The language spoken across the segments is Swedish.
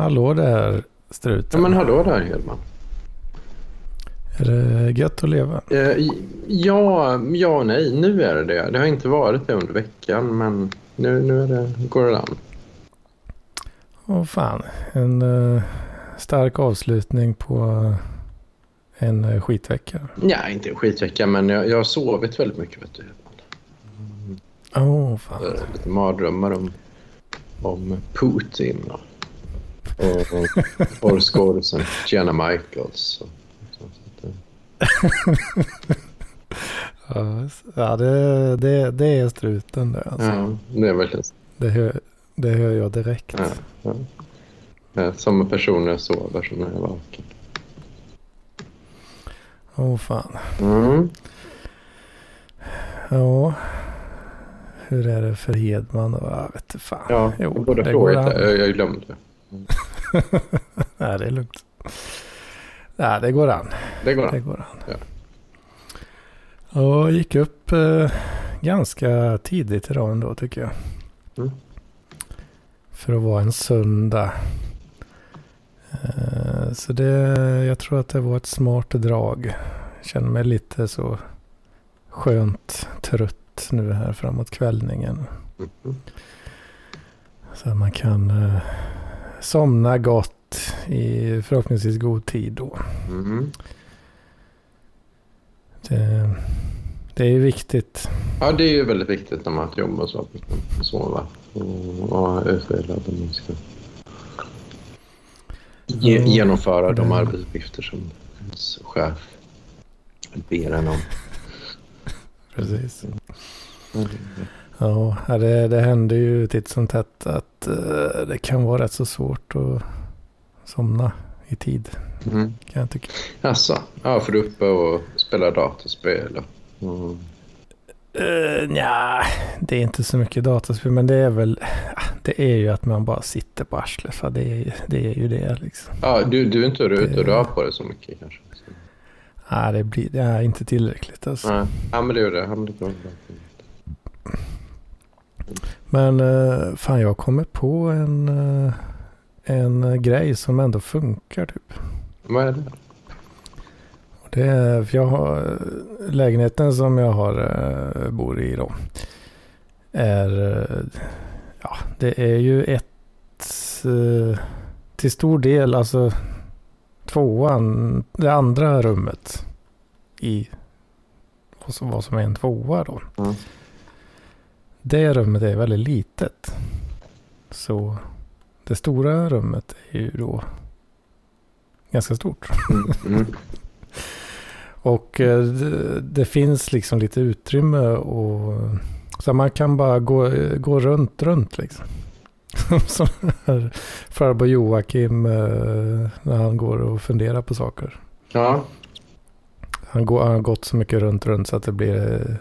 Hallå där struten. Ja men hallå där Hedman. Är det gött att leva? Eh, ja, ja och nej. Nu är det det. Det har inte varit det under veckan men nu, nu är det, går det an. Åh fan. En uh, stark avslutning på uh, en uh, skitvecka. Ja, inte en skitvecka men jag, jag har sovit väldigt mycket vet du. Åh oh, fan. Lite mardrömmar om, om Putin och, och, och porrskådisen Jenna Michaels. Och, ja, det, det, det är struten det. Alltså. Ja, det är verkligen det hör, det hör jag direkt. Ja, ja. Ja, samma person när jag sover som när jag vaken. Åh oh, fan. Mm. Ja. Hur är det för Hedman? Jag vet inte fan. Ja, jo, jag borde frågat det. Jag glömde. Mm. Nej, det är lugnt. Nej, det går an. Det går an. Det går an. Ja. Och gick upp eh, ganska tidigt idag ändå tycker jag. Mm. För att vara en söndag. Eh, så det, jag tror att det var ett smart drag. Känner mig lite så skönt trött nu här framåt kvällningen. Mm. Så man kan eh, somna gott i förhoppningsvis god tid då. Mm. Det, det är viktigt. Ja, det är ju väldigt viktigt när man har ett jobb och så. Att sova och vara utvilad om man ska ge, mm. genomföra de arbetsuppgifter som ens chef ber en om. Precis. Mm. Ja, det, det händer ju titt som tätt att uh, det kan vara rätt så svårt att somna i tid. Mm. Kan jag tycka. Alltså, ja, för du är uppe och spelar datorspel? Mm. Uh, ja, det är inte så mycket dataspel, men det är väl det är ju att man bara sitter på arslet. För det, är, det är ju det liksom. Ja, du, du är inte ute och rör på dig så mycket kanske? Nej, det blir det är inte tillräckligt. Alltså. Nej, ja, men det är det. Ja, men det men uh, fan, jag kommer på en... Uh, en eh, grej som ändå funkar typ. Vad är det? Det är, för jag har, eh, lägenheten som jag har, bor i då. Är, ja det är ju ett, till stor del alltså tvåan, det andra rummet i vad som, vad som är en tvåa då. Mm. Det rummet är väldigt litet. Så det stora rummet är ju då ganska stort. Mm. Mm. och eh, det, det, finns liksom lite utrymme och så man kan bara gå, gå runt, runt liksom. Som farbror Joakim eh, när han går och funderar på saker. Ja. Han, går, han har gått så mycket runt, runt så att det blir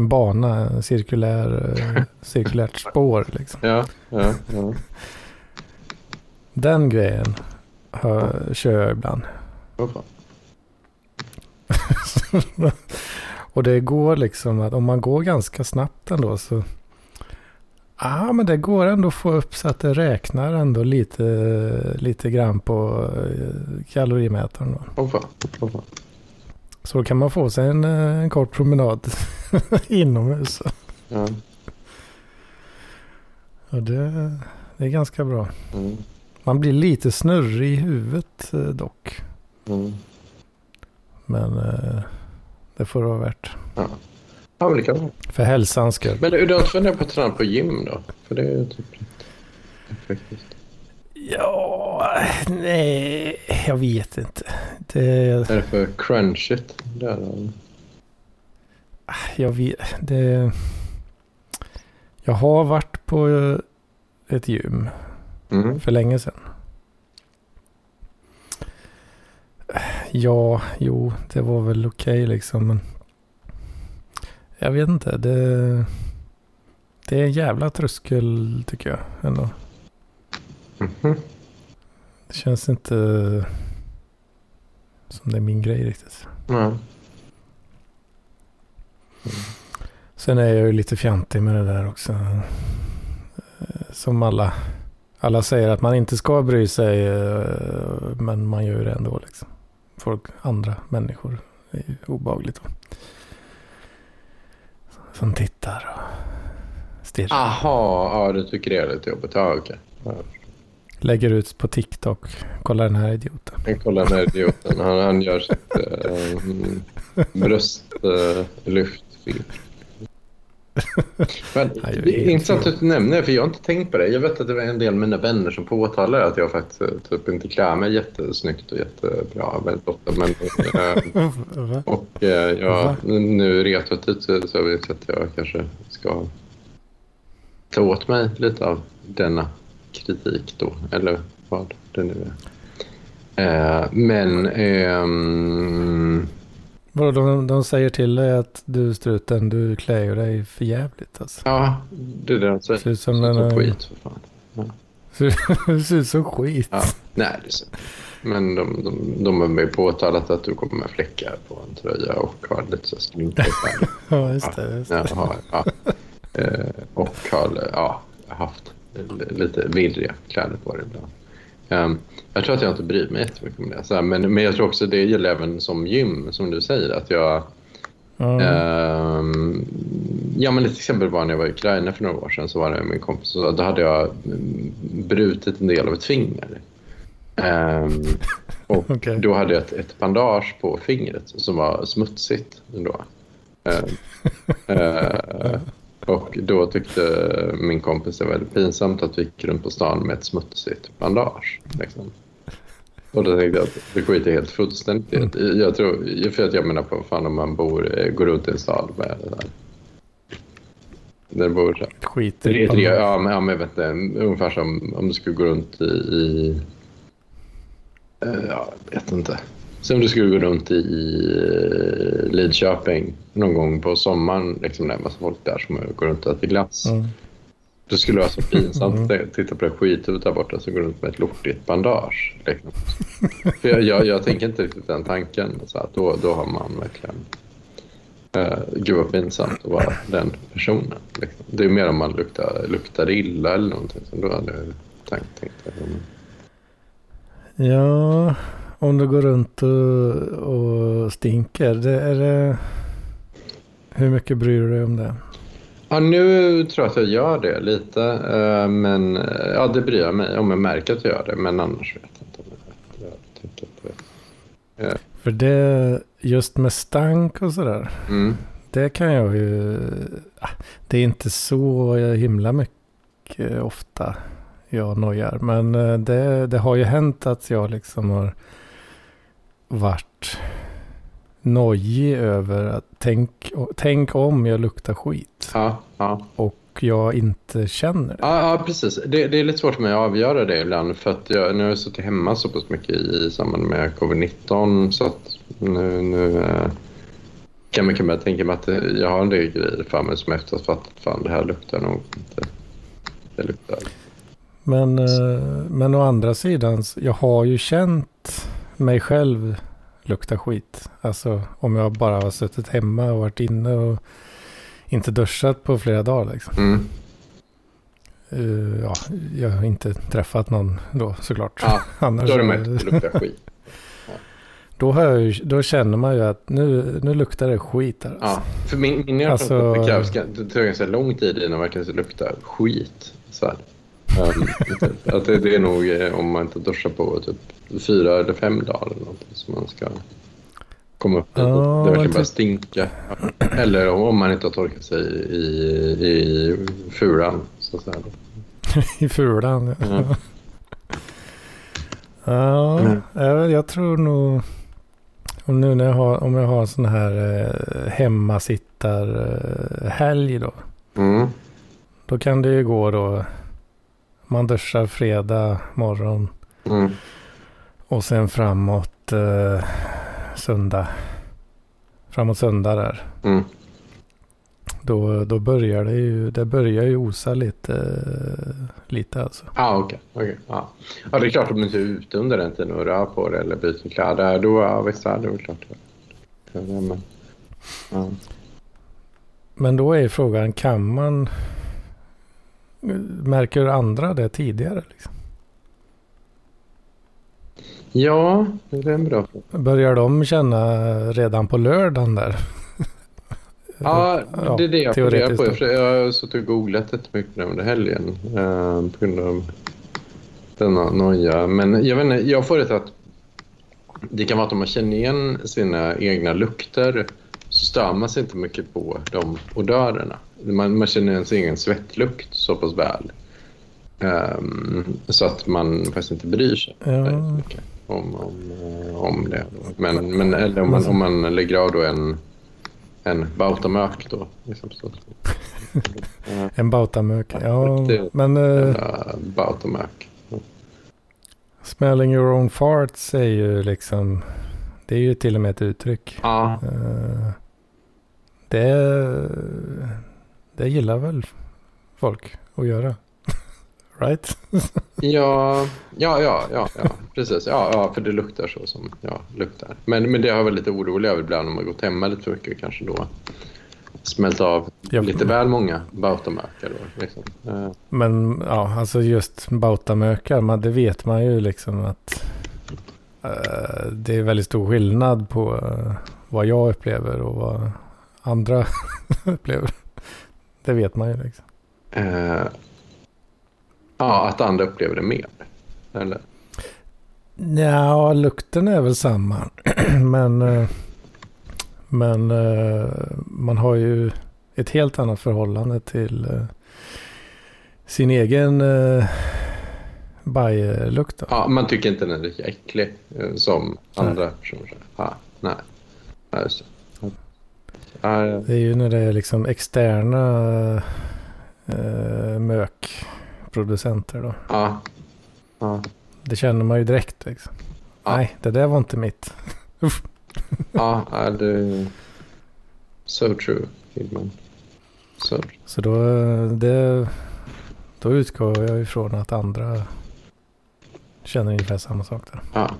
en bana, en cirkulär, cirkulärt spår liksom. Ja, ja, ja. Den grejen hör, kör jag ibland. Och det går liksom att om man går ganska snabbt ändå så. Ja ah, men det går ändå att få upp så att det räknar ändå lite, lite grann på eh, kalorimätaren. Då. Oh, oh, så då kan man få sig en, eh, en kort promenad inomhus. Ja. Och det, det är ganska bra. Mm. Man blir lite snurrig i huvudet eh, dock. Mm. Men eh, det får det vara värt. Ja. Ja, men det kan vara. För hälsans skull. Men du, har inte funderat på att träna på gym då? För det är ju typ effektivt. Ja, nej, jag vet inte. Det... Är det för crunchigt? Där, jag vet, det... Jag har varit på ett gym mm. för länge sedan. Ja, jo, det var väl okej okay, liksom. Men jag vet inte. Det, det är en jävla tröskel tycker jag ändå. Mm. Det känns inte som det är min grej riktigt. Mm. Mm. Sen är jag ju lite fjantig med det där också. Som alla Alla säger att man inte ska bry sig, eh, men man gör det ändå. Liksom. Folk, andra människor, det är ju obehagligt. Som tittar och stirrar. Aha, ja du tycker det är lite jobbigt. Ja, okej. Ja. Lägger ut på TikTok. Kolla den här idioten. Jag kollar den här idioten. Han, han gör sitt äh, bröstlyftfilm. Men Han gör det är intressant att du nämner det, för jag har inte tänkt på det. Jag vet att det var en del av mina vänner som påtalade att jag faktiskt eh, typ inte klär mig jättesnyggt och jättebra väldigt ofta. Men, eh, Va? och eh, jag, nu- retroaktivt så så vet jag att jag kanske ska ta åt mig lite av denna kritik då, eller vad det nu är. Eh, men ehm, Vadå, de, de säger till dig att du struten, du klär ju dig för jävligt alltså. ja, det är det de säger. Ser ut som Som en... eh, skit för fan. Du ser ut som skit. Ja, nej, det så. Men de, de, de har mig påtalat att du kommer med fläckar på en tröja och har lite så där. Ja, just det. Just det. Jag har, ja. Eh, och har ja, haft lite virriga kläder på dig ibland. Ehm, jag tror att jag inte bryr mig jättemycket om det. Så här, men, men jag tror också det gäller även som gym, som du säger. Att jag, Ja. Ehm, ja, men ett exempel var när jag var i Ukraina för några år sedan. Så var det min kompis och då hade jag mm, brutit en del av ett finger. Ehm, och Okej. då hade jag ett, ett bandage på fingret som var smutsigt. Då. Ehm, eh, och då tyckte min kompis det var väldigt pinsamt att vi gick runt på stan med ett smutsigt bandage. Liksom. Och då tänkte jag att det skiter helt fullständigt. Mm. Jag tror, för att jag menar på fan om man bor, eh, går runt i en stad med det där. Där det bor så Tre, i tre, ja, men, ja, men vet inte, ungefär som om du skulle gå runt i... i eh, ja, jag vet inte. Som om du skulle gå runt i, eh, Lidköping någon gång på sommaren. Liksom, när det är massa folk där som går runt och äter glass. Mm. Då skulle det vara så pinsamt Mm. att titta på det skithuvudet där borta som går runt med ett lortigt bandage. Liksom. För jag, jag, jag tänker inte riktigt den tanken. Så att då, då har man verkligen... Uh, gud vad pinsamt att vara den personen. Liksom. Det är mer om man luktar, luktar illa eller någonting. Så då hade jag tänkt, tänkt det. Men- Ja, om du går runt och, och stinker. Det är det... Hur mycket bryr du dig om det? Ja, nu tror jag att jag gör det lite. eh, men eh, ja, det bryr jag mig om jag märker att jag gör det. Men annars vet jag inte om jag. Tänker det. För det, just med stank och sådär. Mm. Det kan jag ju... ah, Det är inte så himla mycket ofta jag nojar. Men eh, det, det har ju hänt att jag liksom har varit nojig över att tänk, tänk om jag luktar skit. Ja, ja. Och jag inte känner det. Ja, ja precis. Det, det är lite svårt för mig att avgöra det ibland. För att jag, nu har jag suttit hemma så pass mycket i samband med covid-19. Så att nu, nu eh, kan man, man tänka mig att jag har en del grejer för mig som efter att ha fattat fan det här luktar nog inte. Det luktar. Men, eh, men å andra sidan, jag har ju känt mig själv lukta skit. Alltså om jag bara har suttit hemma och varit inne och inte duschat på flera dagar. Liksom. Mm. Eh, ja, jag har inte träffat någon då såklart. Ja, Annars, då är det möjligt att det luktar skit. då, har jag då känner man ju att nu, nu luktar det skit här. Alltså. Ja, för min, min erfarenhet Alltså- det tar ganska lång tid innan man verkligen luktar skit. Så här. Um, att det, det är nog eh, om man inte duschar på typ fyra eller fem dagar eller någonting som man ska komma upp i. Ja, det verkligen börjar typ- stinka. Eller om, om man inte har torkat sig i, i furan. Så att säga. I fulan. Ja, Mm. ja Mm. jag, jag tror nog... Och nu när jag har, om jag har sån här eh, hemmasittarhelg då. Mm. Då kan det ju gå då. Man duschar fredag morgon. Mm. Och sen framåt eh, söndag. Framåt söndag där. Mm. Då, då börjar det ju, det börjar ju osa lite, lite alltså. Ah, okej. okej, ja. ja, det är klart om du inte är ute under den tiden och rör på det eller byter kläder. Då, ja, visst, ja, det är väl klart. Men, ja. Men då är frågan, kan man... Märker andra det tidigare? Liksom? Ja, det är en bra fråga. Börjar de känna redan på lördagen där? Ja, det är det jag funderar på. Jag har suttit och googlat jättemycket nu under helgen eh, på grund av denna noja. Men jag vet inte, jag får det att det kan vara att om man känner igen sina egna lukter så stör man sig inte mycket på de odörerna. Man, man känner sin egen svettlukt så pass väl. Ehm, så att man faktiskt inte bryr sig Ja. mycket om, om, eh, om det. Men, men eller om man, om man lägger av då en, en bautamök då. Liksom så. Eh, En bautamök. Ja, men eh, Jävla bautamök. smelling your own farts är ju liksom, det är ju till och med ett uttryck. Ja, Eh, det, det gillar väl folk att göra. right? ja, ja, ja, ja, ja, precis. Ja, ja, för det luktar så som jag luktar. Men, men det har jag varit lite orolig över ibland om man gått hemma lite för mycket kanske då smält av Ja. lite väl många bautamökar. Då, liksom. Men ja, alltså just bautamökar, man, det vet man ju liksom att eh, det är väldigt stor skillnad på eh, vad jag upplever och vad andra upplever. Det vet man ju liksom. eh, ja, att andra upplever det mer. Eller? Ja, lukten är väl samma. men eh, men eh, man har ju ett helt annat förhållande till eh, sin egen uh, bajlukt. Ja, man tycker inte den är lika äcklig eh, som andra personer. Ja, nej. Ja, just det. Ja, ja. Det är ju när det är liksom externa uh, mökproducenter då. ja. ja. Det känner man ju direkt liksom. Nej, det där var inte mitt. Ja, det... So true, Hidman. So. Så då, eh, det, då utgår jag ifrån att andra känner ungefär samma sak där. Ja.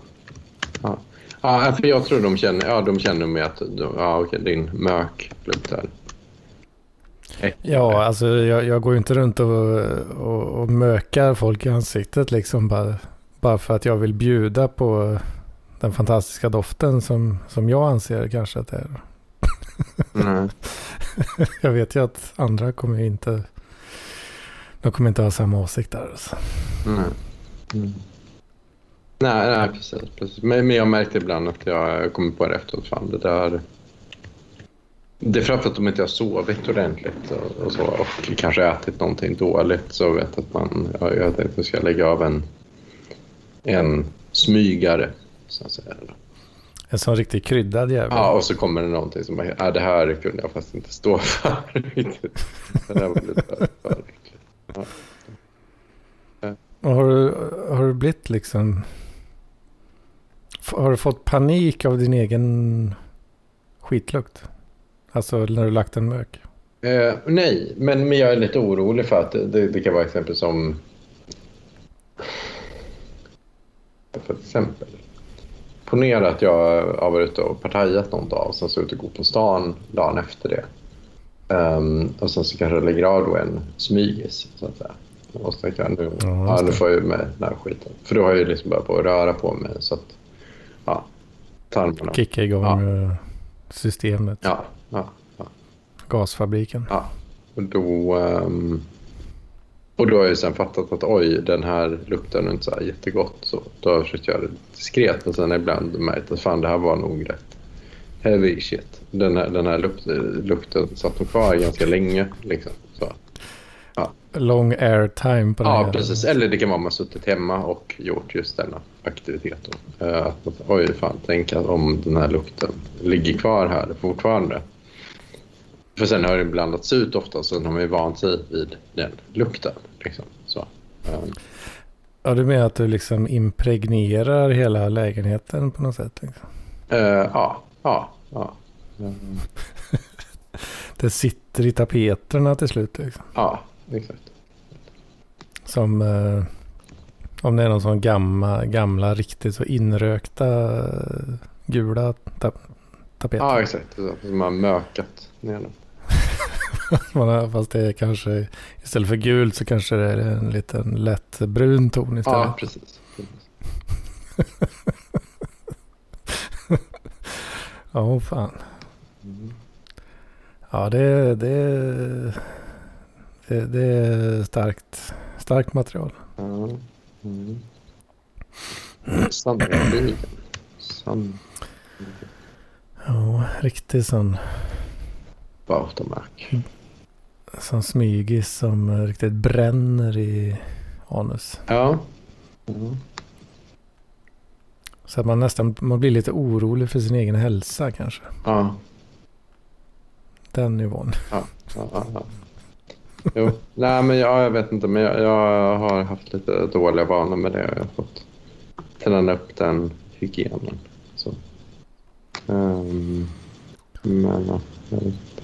Ja. Ja, för jag tror de känner, ja, de känner med att de, ja, okej, din mök luktar äckligare. Ja, alltså jag, jag går ju inte runt och, och, och mökar folk i ansiktet liksom bara, bara för att jag vill bjuda på den fantastiska doften som, som jag anser kanske att det är. Nej. Jag vet ju att andra kommer ju inte, de kommer inte ha samma åsikt där. Alltså. Nej. Mm. Nej, nej precis. precis. Men, men jag märkte ibland att jag kommer på det efteråt. Fan, det där... Det är framför att de inte har sovit ordentligt och, och så och kanske ätit någonting dåligt. Så vet att man... Ja, jag tänkte att jag ska lägga av en, en smygare. Så att säga. En sån riktigt kryddad jävel. Ja, och så kommer det någonting som bara, ja, det här kunde jag fast inte stå för. det där var lite för, för äckligt. Ja. Och har, du, har du blivit liksom... Har du fått panik av din egen skitlukt? Alltså när du lagt en mök? Eh, nej, men, men jag är lite orolig för att det, det, kan vara exempel som... För exempel. Ponera att jag har varit ute och partajat någon dag och sen så ut och gå på stan dagen efter det. Ehm, och sen så kanske jag lägger av då en smygis, så att säga. Och så tänker jag nu, Ja, ja, nu får jag ju med den här skiten. För då har jag ju liksom börjat på att röra på mig så att, ja, tarmarna. Kicka igång Ja. eh, systemet. Ja, ja. Gasfabriken. Och då, ehm, och då har jag sen fattat att oj, den här luktar inte så här jättegott. Så då har jag försökt göra det diskret men sen ibland märkt att fan det här var nog rätt heavy shit. Den här, den här lukt, lukten satt nog kvar ganska länge. Liksom. Long air time på den Ja, här. precis. Eller det kan vara att man suttit hemma och gjort just denna aktivitet. Då. Eh, Att man, oj, fan, tänk att om den här lukten ligger kvar här fortfarande. För sen har det blandats ut ofta, så har man ju vant sig vid den lukten. Liksom. Så. eh, Ja, du menar att du liksom impregnerar hela lägenheten på något sätt? Liksom. eh, ja, ja, ja. Mm, Det sitter i tapeterna till slut. Liksom. Ja, exakt. Som eh, om det är någon sån gamla, gamla riktigt så inrökta eh, gula ta tapeter. Ja, exakt. Så man har mökat ner har, fast det är kanske istället för gult så kanske det är en liten lätt brun ton istället. Ja, precis. precis. Ja, oh, fan. Ja, det, det, det, det är starkt, starkt material. Mm. Sandviken. Sand... Ja, riktigt sån, Bautermark. sån smygis som riktigt bränner i anus. Ja. Mm. Så att man nästan man blir lite orolig för sin egen hälsa kanske. Ja. Den nivån. Ja, ja, ja, ja. Jo, nej men ja, jag vet inte, men jag, jag har haft lite dåliga vanor med det. Jag har fått träna upp den hygienen. Så. Um, men ja, jag vet inte.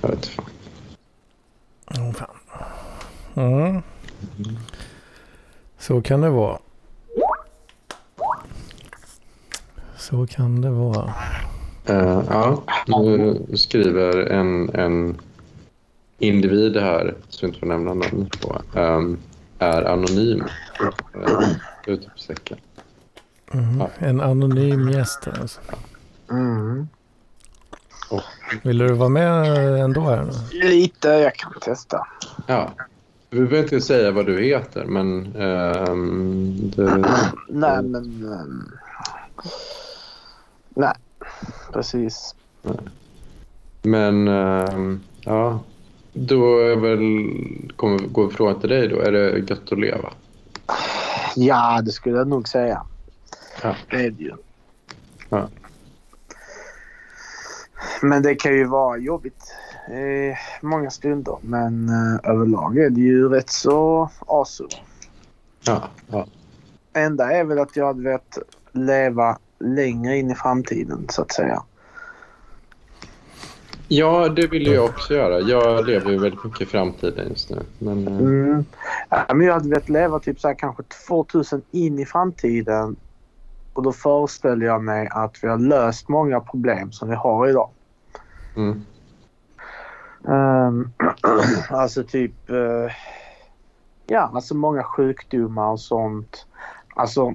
Jag vet fan. Oh, fan. Mm. Så kan det vara. Så kan det vara. Uh, ja, nu skriver en, en individ här, som inte får nämna namn på, um, är anonym. Uh, Utropstecken. Mm. Ja. En anonym gäst alltså. Mm. Vill du vara med ändå här nu? Lite, jag kan testa. Ja. Vi behöver inte säga vad du heter, men... ehm, det, Nej, men... ehm, nej, precis. men ehm, ja, då är väl, kommer gå frågan till dig då. Är det gött att leva? Ja, det skulle jag nog säga. Ja. Det är det ju. Ja. Men det kan ju vara jobbigt eh, många stunder. Men eh, överlag är det ju rätt så awesome. Ja, ja. Enda är väl att jag hade velat leva längre in i framtiden så att säga. Ja, det vill jag också göra. Jag lever ju väldigt mycket i framtiden just nu. Men, eh, Mm. Ja, men jag hade velat leva typ så här kanske 2000 in i framtiden. Och då föreställer jag mig att vi har löst många problem som vi har idag. mm, Ehm, alltså typ... eh, ja, alltså många sjukdomar och sånt. Alltså...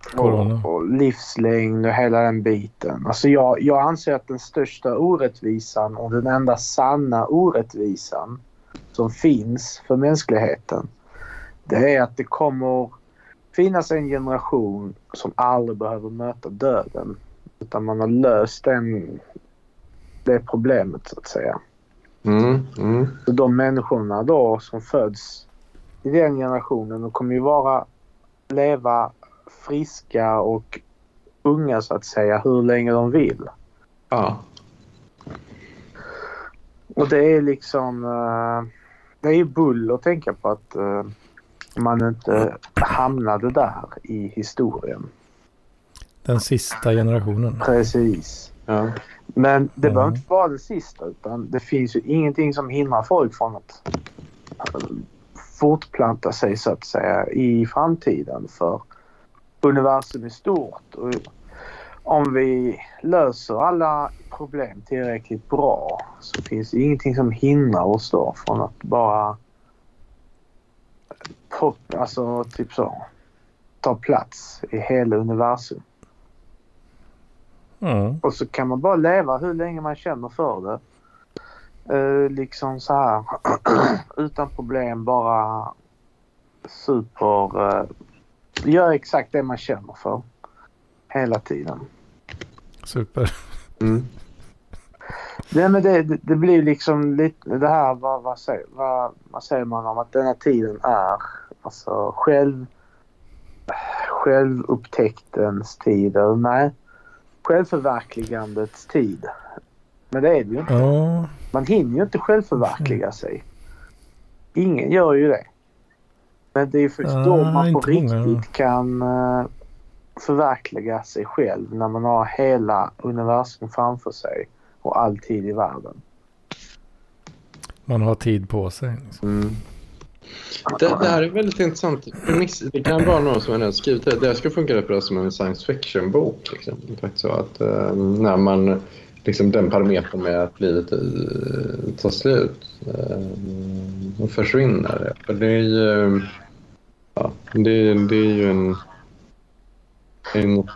Corona. Och, och livslängd och hela den biten. Alltså jag, jag anser att den största orättvisan och den enda sanna orättvisan som finns för mänskligheten. Det är att det kommer finnas en generation som aldrig behöver möta döden. Utan man har löst den, det problemet så att säga. mm, mm, Så de människorna då som föds i den generationen de kommer ju vara leva friska och unga så att säga hur länge de vill. ja, Och det är liksom... eh, det är ju bull att tänka på att eh, man inte hamnade där i historien. Den sista generationen. Precis. ja. Men det Ja. behöver inte vara det sista utan det finns ju ingenting som hindrar folk från att eh, fortplanta sig så att säga i framtiden för universum är stort. Och om vi löser alla problem tillräckligt bra så finns det ingenting som hindrar oss då från att bara pop, alltså typ så ta plats i hela universum. Mm. Och så kan man bara leva hur länge man känner för det. Eh, liksom så här utan problem bara super... Eh, gör exakt det man känner för. Hela tiden. Super. Mm. Nej, men det, det, det blir liksom lite det här vad, vad, säger, vad, vad säger man om att denna tiden är alltså själv självupptäktens tid. Eller nej, självförverkligandets tid. Men det är det ju inte. Ja, Man hinner ju inte självförverkliga sig. Ingen gör ju det. Men det är ju först då Ah, man på inte många. riktigt kan eh, förverkliga sig själv. När man har hela universum framför sig och all tid i världen. man har tid på sig. Liksom. Mm. Det, det här är väldigt intressant. Det kan vara någon som har skrivit det. Det här ska funka rätt bra som en science fiction-bok. Liksom. Faktiskt så att eh, när man, liksom den parametern med att livet eh, tar slut eh, och försvinner. För det är ju, ja, det, det är ju en, en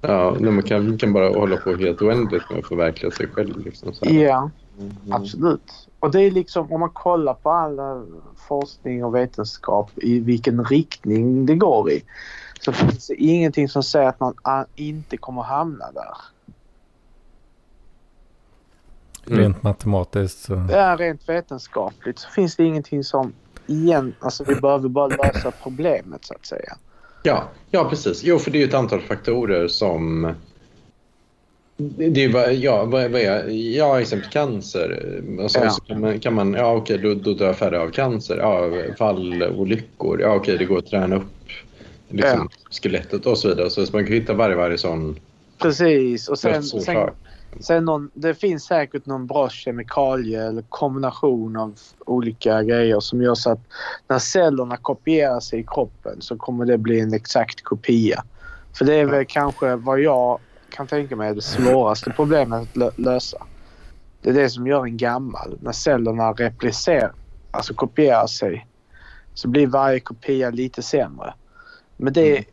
Ja, man kan, kan bara hålla på helt oändligt med att förverkliga sig själv. Liksom, så. Ja, Mm. absolut. Och det är liksom om man kollar på all eh, forskning och vetenskap i vilken riktning det går i så finns det ingenting som säger att man ah, inte kommer hamna där. Mm. Rent matematiskt så. Det är rent vetenskapligt så finns det ingenting som igen, alltså vi behöver bara lösa problemet så att säga. Ja, ja, precis. Jo, för det är ju ett antal faktorer som... Det är bara, ja, vad, vad är, ja, exempel cancer. Alltså, Ja. Så kan man, kan man, ja okej, då, då dör färre av cancer. Ja, fallolyckor, ja okej, det går att träna upp liksom, skelettet och så vidare. Så man kan hitta varje, varje sån Precis. Och sen, sen. sen någon, det finns säkert någon bra kemikalie eller kombination av olika grejer som gör så att när cellerna kopierar sig i kroppen så kommer det bli en exakt kopia. För det är väl kanske vad jag kan tänka mig är det svåraste problemet att lö- lösa. Det är det som gör en gammal. När cellerna replicerar, alltså kopierar sig, så blir varje kopia lite sämre. Men det,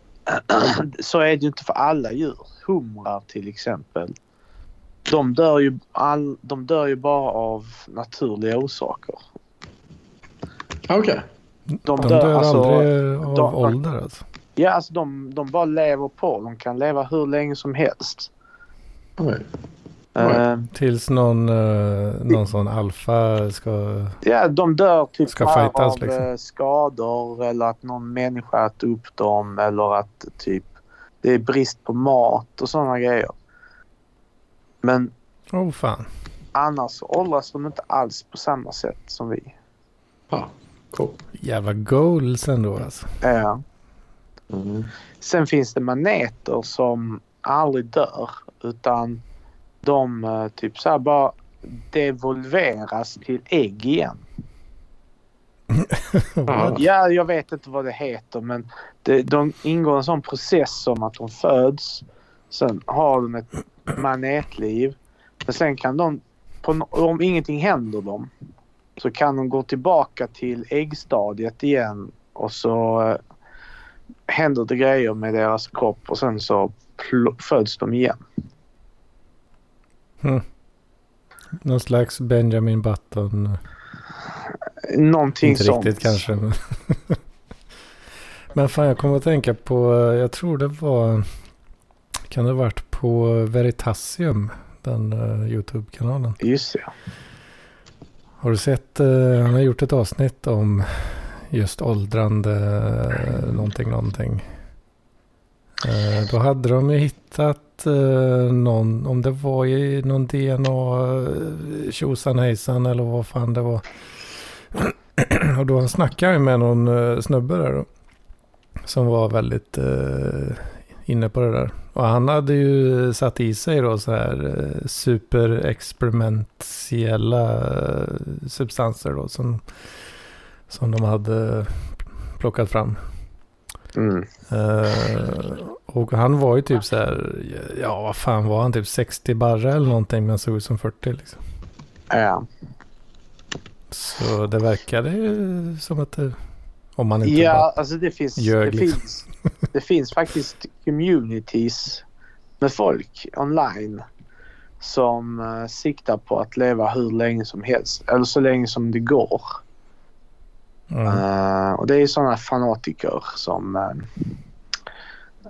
så är det ju inte för alla djur. Humrar till exempel. De dör ju, all, de dör ju bara av naturliga orsaker. Ja, Okej. De, De dör, dör alltså, aldrig av de- ålder alltså. Ja, alltså de, de bara lever på. De kan leva hur länge som helst. Oj. Oj. Eh, Tills någon, eh, någon sån alfa ska... ja, de dör typ Ska fightas, av liksom. eh, skador eller att någon människa äter upp dem eller att typ det är brist på mat och sådana grejer. Men Oh fan. annars åldras de inte alls på samma sätt som vi. Ja, cool. Jävla goals ändå alltså. Eh, Mm. Sen finns det maneter som aldrig dör utan de eh, typ så här bara devolveras till ägg igen. Ja. Ja, jag vet inte vad det heter men det, de ingår en sån process som att de föds. Sen har de ett manetliv. Men sen kan de, på, om ingenting händer dem, så kan de gå tillbaka till äggstadiet igen och så eh, händer det grejer med deras kropp och sen så föds de igen. Någon slags Benjamin Button. Någonting Inte sånt. riktigt kanske. Men, men fan jag kommer att tänka på, eh, jag tror det var, kan det ha varit på Veritasium, den uh, YouTube-kanalen. Just det. Har du sett, eh, han har gjort ett avsnitt om just åldrande eh, någonting, någonting. Eh, då hade de ju hittat någon, om det var i någon DNA tjosan hejsan eller vad fan det var. Och då snackade jag med någon snubbe där då. Som var väldigt inne på det där. Och han hade ju satt i sig då så här eh, superexperimentiella eh, substanser då som, som de hade plockat fram. Mm. Eh, och han var ju typ så här, ja vad fan var han, typ 60 barre eller någonting men såg ut som 40 liksom. Ja. Så det verkade ju som att det, om man inte Ja, alltså det finns, ljög, det, liksom. finns, det finns faktiskt communities med folk online som uh, siktar på att leva hur länge som helst. Eller så länge som det går. Mm. Eh, och det är sådana fanatiker som eh,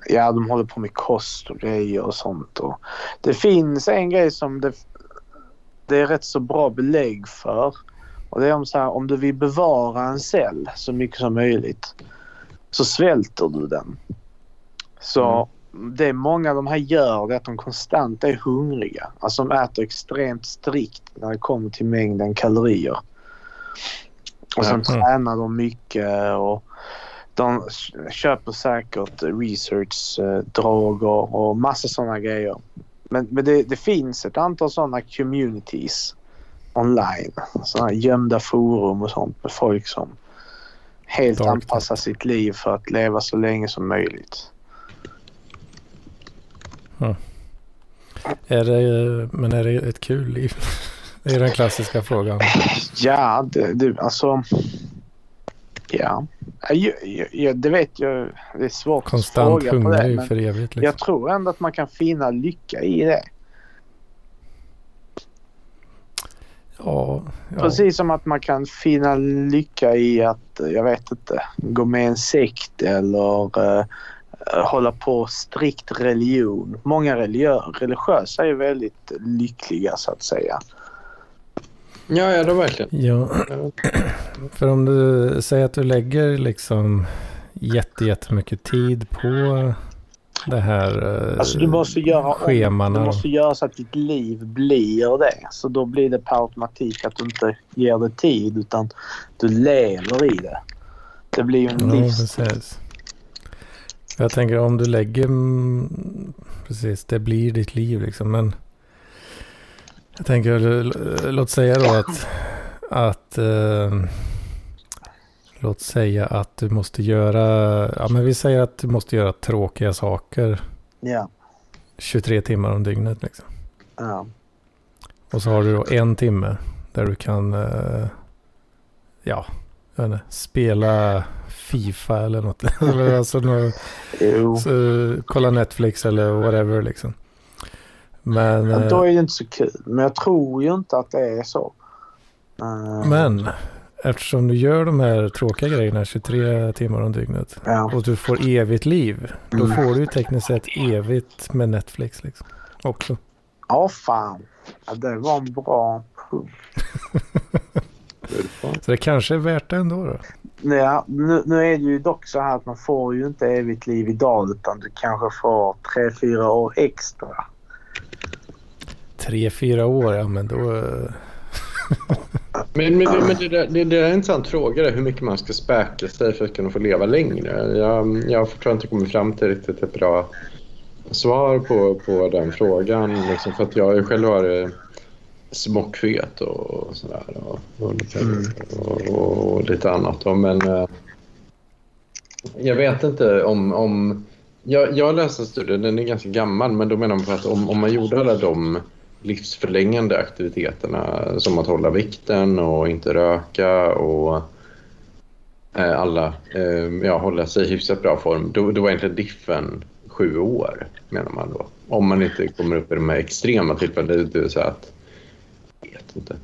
ja, de håller på med kost och grejer och sånt. Och det finns en grej som det, det är rätt så bra belägg för. Och det är om, så här, om du vill bevara en cell så mycket som möjligt så svälter du den. Så det många av de här gör är att de konstant är hungriga. Alltså de äter extremt strikt när det kommer till mängden kalorier. Och sen Mm. tränar de mycket och de köper säkert research-droger och massa sådana grejer. Men, men det, det finns ett antal sådana communities online. Sådana gömda forum och sånt med folk som helt Dark anpassar sitt liv för att leva så länge som möjligt. Är det, men är det ett kul liv? Det är den klassiska frågan. Ja, det, det, alltså... Ja. Jag, jag, jag, det vet jag. Det är svårt Konstant att fråga på det. ju Men för evigt. Liksom. jag tror ändå att man kan finna lycka i det. Ja, ja. Precis som att man kan finna lycka i att, jag vet inte, gå med i en sekt eller uh, hålla på strikt religion. Många religiö- religiösa är väldigt lyckliga så att säga. Ja, ja, det verkligen. ja, för om du säger att du lägger liksom jätte, jättemycket tid på det här eh, Alltså du måste göra om, schemana. du måste göra så att ditt liv blir det. Så då blir det per automatik att du inte ger det tid utan du lever i det. Det blir ju en Ja, livs... precis. Jag tänker om du lägger, mm, precis, det blir ditt liv liksom. Men jag tänker, låt säga då att, att eh, låt säga att du måste göra, ja men vi säger att du måste göra tråkiga saker Ja. 23 timmar om dygnet liksom. ja. Och så har du då en timme där du kan, eh, ja, jag vet inte, spela Fifa eller något. Alltså något, så, kolla Netflix eller whatever liksom. Men, eh, då är det inte så kul. Men jag tror ju inte att det är så. Eh, men eftersom du gör de här tråkiga grejerna 23 timmar om dygnet Ja. och du får evigt liv, då Mm. får du ju tekniskt sett evigt med Netflix liksom. Också. Ja, fan. Ja, det var en bra punkt. Så det kanske är värt det ändå då. Ja, nu, nu är det ju dock så här att man får ju inte evigt liv idag utan du kanske får tre fyra år extra. Tre, fyra år, ja men då... Men, men, det, men det, där, det, det är en intressant fråga, där, hur mycket man ska späka sig för att kunna få leva längre. Jag, jag tror inte kommit fram till riktigt ett bra svar på, på den frågan. Liksom, för att jag själv har smockfet och sådär. Och, och, lite, Mm. och, och, och lite annat. Då. Men eh, jag vet inte om... om jag, jag läste en studie, den är ganska gammal, men då menar man på att om, om man gjorde alla de livsförlängande aktiviteterna som att hålla vikten och inte röka och eh, alla eh, ja, hålla sig i hyfsat bra form. Då, då var egentligen diffen sju år, menar man då. Om man inte kommer upp i de här extrema tillfällena, det vill säga att jag vet inte.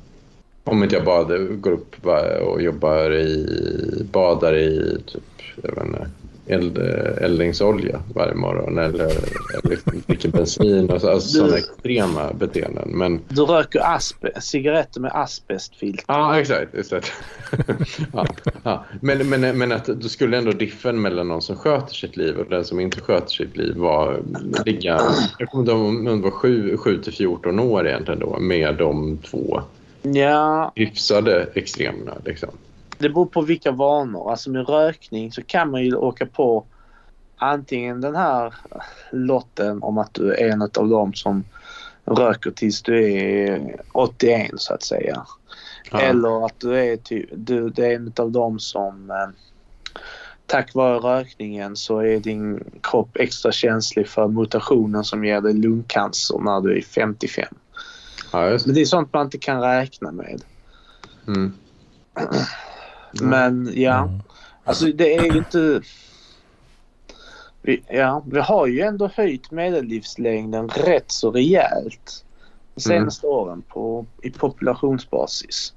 Om inte jag bara går upp och jobbar i, badar i typ, jag vet inte, eld, eldningsolja varje morgon eller, eller dricker bensin och så, alltså Du- sådana extrema beteenden. Men Du röker aspe- cigaretter med asbestfilter. Ja, exakt. exakt. ja, ja. Men, men, men att då skulle ändå diffen mellan någon som sköter sitt liv och den som inte sköter sitt liv vara, ligga... Jag kommer inte ihåg om det var 7, 7 till 14 år egentligen då med de två Ja, hyfsade extremerna. Liksom. Det beror på vilka vanor. Alltså med rökning så kan man ju åka på antingen den här lotten om att du är en av dem som röker tills du är 81 så att säga. Ja. Eller att du är, ty- du, det är en av dem som eh, tack vare rökningen så är din kropp extra känslig för mutationen som ger dig lungcancer när du är 55. Ja, just Men det. det är sånt man inte kan räkna med. Mm. Men ja, mm. alltså det är ju inte... Vi, ja, vi har ju ändå höjt medellivslängden rätt så rejält de senaste åren på, i populationsbasis.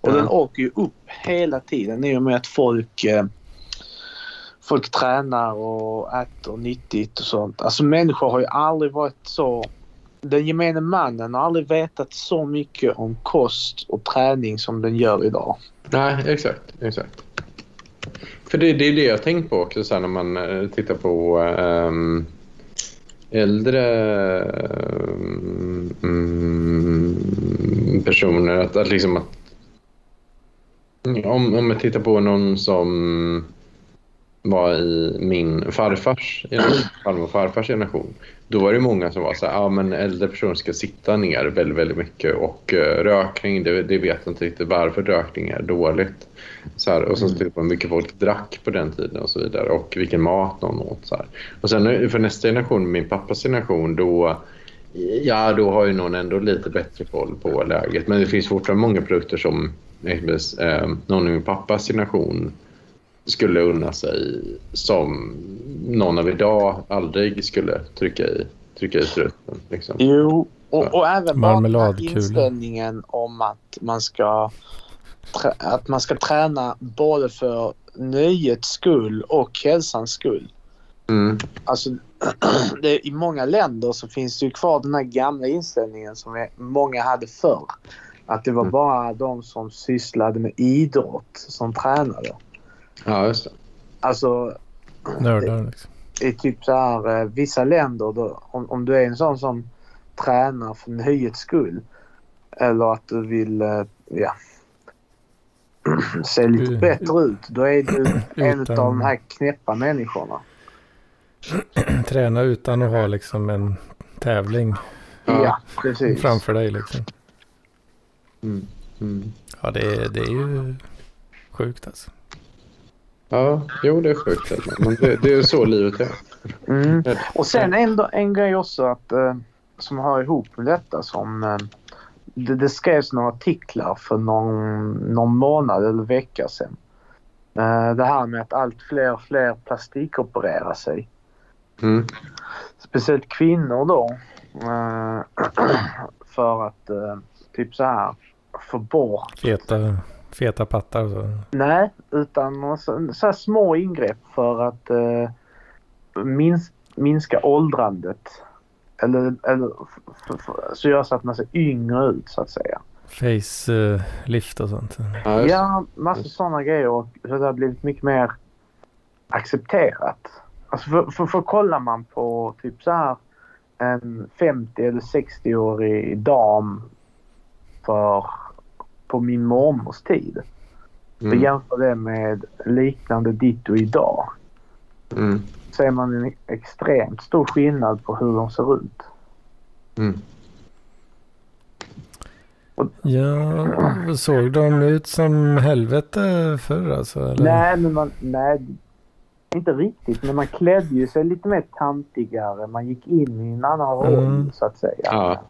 Och Ja. den åker ju upp hela tiden i och med att folk, eh, folk tränar och äter nyttigt och sånt. Alltså människor har ju aldrig varit så... Den gemene mannen har aldrig vetat så mycket om kost och träning som den gör idag. Nej, exakt. exakt. För det, det är det jag har tänkt på också så här, när man eh, tittar på ehm, äldre ehm, mm, personer. Att, att liksom att, om, om jag tittar på någon som var i min farfars farmor och farfars generation. Då var det många som var så här, ja men äldre personer ska sitta ner väldigt, väldigt mycket och eh, rökning, det, det vet inte riktigt varför rökning är dåligt. Så här, och sen på hur mycket folk drack på den tiden och så vidare och vilken mat någon åt. Så här. Och sen eh, för nästa generation, min pappas generation, då Ja, då har ju någon ändå lite bättre koll på läget. Men det finns fortfarande många produkter som exempelvis, eh, någon i min pappas generation skulle unna sig som någon av idag aldrig skulle trycka i, trycka i struten. Liksom. Jo, och, och även bara inställningen om att man ska att man ska träna både för nöjets skull och hälsans skull. Mm. Alltså, det, I många länder så finns det ju kvar den här gamla inställningen som många hade förr. Att det var Mm. bara de som sysslade med idrott som tränade. Ja, just det. Alltså Nördar liksom. i typ så här eh, vissa länder då, om, om du är en sån som tränar för nöjets skull eller att du vill eh, ja, se lite bättre ut. Då är du en av de här knäppa människorna. Träna utan att ha liksom en tävling Ja, Ja. precis. framför dig liksom. Mm. Mm. Ja, det är, det är ju sjukt alltså. Ja, jo det är sjukt. Men det, det är så livet är. Mm. Och sen en, en grej också att, eh, som hör ihop med detta som eh, det, det skrevs några artiklar för någon, någon månad eller vecka sedan. Eh, det här med att allt fler och fler plastikopererar sig. Mm. Speciellt kvinnor då. Eh, för att eh, typ så här få bort Feta, feta pattar och så. Nej, utan så, så här små ingrepp för att eh, mins, minska åldrandet. Eller, eller f- f- f- så gör så att man ser yngre ut så att säga. Facelift och sånt. Ja, Ja, massor sådana grejer och så det har blivit mycket mer accepterat. Alltså för, för, för kollar man på typ så här en 50 eller 60-årig dam för på min mormors tid. Mm. jämför det med liknande ditto idag. Mm. Så är man en extremt stor skillnad på hur de ser ut. Mm. Ja, såg de ut som helvete förr alltså? Eller? Nej, men man, nej, inte riktigt. Men man klädde ju sig lite mer tantigare. Man gick in i en annan roll Mm. så att säga. Ja.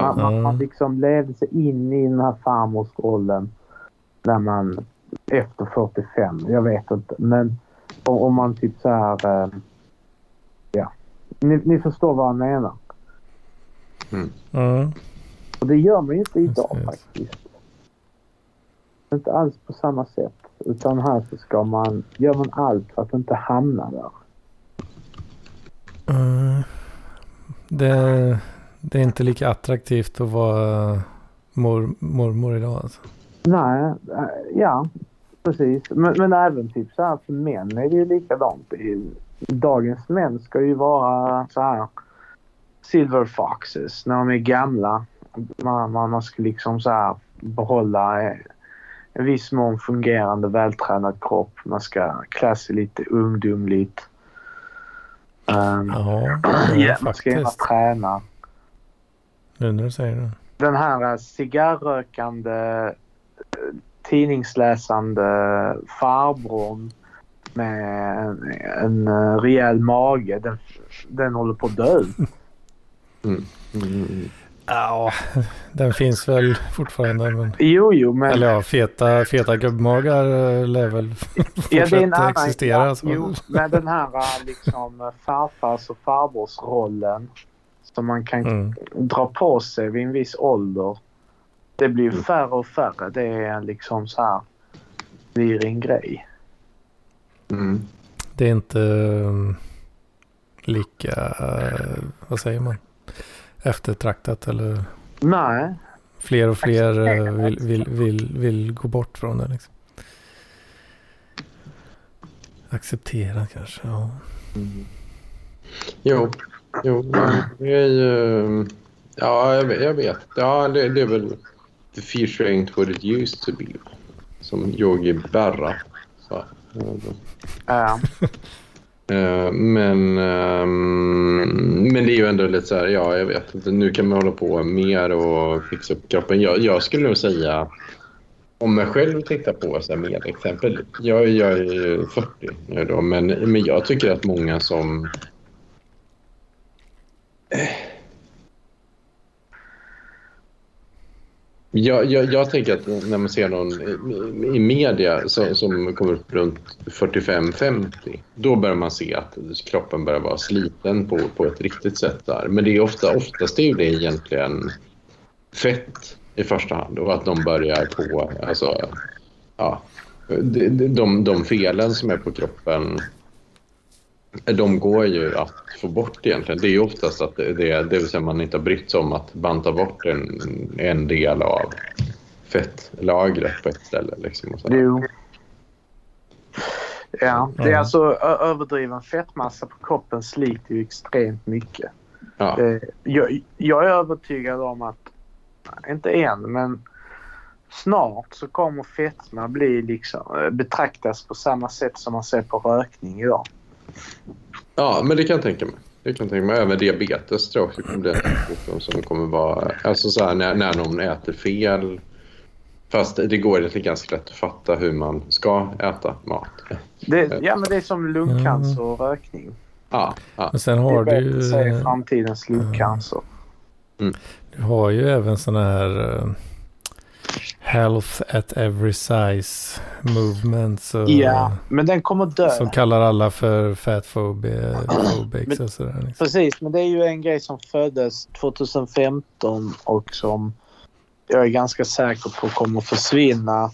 Man, man, Mm. man liksom levde sig in i den här farmorsrollen när man efter 45. Jag vet inte. Men om, man typ så här... Eh, ja. Ni, ni förstår vad jag menar. Ja, Och det gör man ju inte idag faktiskt. Inte alls på samma sätt. Utan här så ska man, gör man allt för att inte hamna där. eh, det, det är inte lika attraktivt att vara mor, mormor idag alltså. Nej, äh, ja precis. Men, men även typ så här för män är det ju likadant. Dagens män ska ju vara så här silver foxes när de är gamla. Man, man, man ska liksom så här behålla eh, en viss mån fungerande vältränad kropp. Man ska klä sig lite ungdomligt. Um, Ja, Ja, man ska gärna träna. Nu när du säger det. Den här eh, cigarrökande, eh, tidningsläsande farbrorn med en, en eh, rejäl mage, den, den håller på att dö ut. Mm. Mm. Ja, den finns väl fortfarande. Men, Jo, jo, men... eller ja, feta, feta gubbmagar lär väl ja, det är en annan, existera. ja, så. jo, men den här liksom farfars och farbrors-rollen som man kan Mm. dra på sig vid en viss ålder. Det blir Mm. färre och färre. Det är liksom så här. Blir en grej. Mm. Det är inte um, lika, eh, vad säger man, eftertraktat eller Nej. fler och fler eh, vill, vill, vill, vill gå bort från det. Liksom. Acceptera kanske, ja. Mm. Jo, jo det är ju... Ja, jag vet. Jag vet. Ja, det, det är väl... The future ain't what it used to be. Som Yogi Berra sa. Ja. Eh, Men, ehm, men det är ju ändå lite så här, ja jag vet inte, nu kan man hålla på mer och fixa upp kroppen. Jag, jag skulle nog säga, om jag själv tittar på så här med exempel, jag, jag är ju 40 nu då, men, men jag tycker att många som jag, jag, jag tänker att när man ser någon i, i media som, som kommer upp runt 45-50 då börjar man se att kroppen börjar vara sliten på, på ett riktigt sätt där. Men det är ofta, oftast är det egentligen fett i första hand och att de börjar på alltså, ja, de, de, de felen som är på kroppen de går ju att få bort egentligen. Det är ju oftast att det, det, det vill säga man inte har brytt sig om att banta bort en, en del av fettlagret på ett ställe. Liksom, och så. Jo. Ja, det är alltså överdriven fettmassa på kroppen sliter ju extremt mycket. Ja. Jag, jag är övertygad om att, inte än, men snart så kommer fetma bli liksom, betraktas på samma sätt som man ser på rökning idag. Ja, men det kan jag tänka mig. Det kan jag tänka mig. Även diabetes tror jag också kommer bli en sjukdom som kommer vara... Alltså så här, när, när någon äter fel. Fast det går egentligen ganska lätt att fatta hur man ska äta mat. Det, ja, men det är som lungcancer och rökning. Ja, ja. Men sen har det är du ju... säger framtidens lungcancer. Du har ju även sådana här uh, health at every size movements. Och, Ja, men den kommer dö. Som kallar alla för fatphobics och sådär. Liksom. Precis, men det är ju en grej som föddes 2015 och som jag är ganska säker på kommer försvinna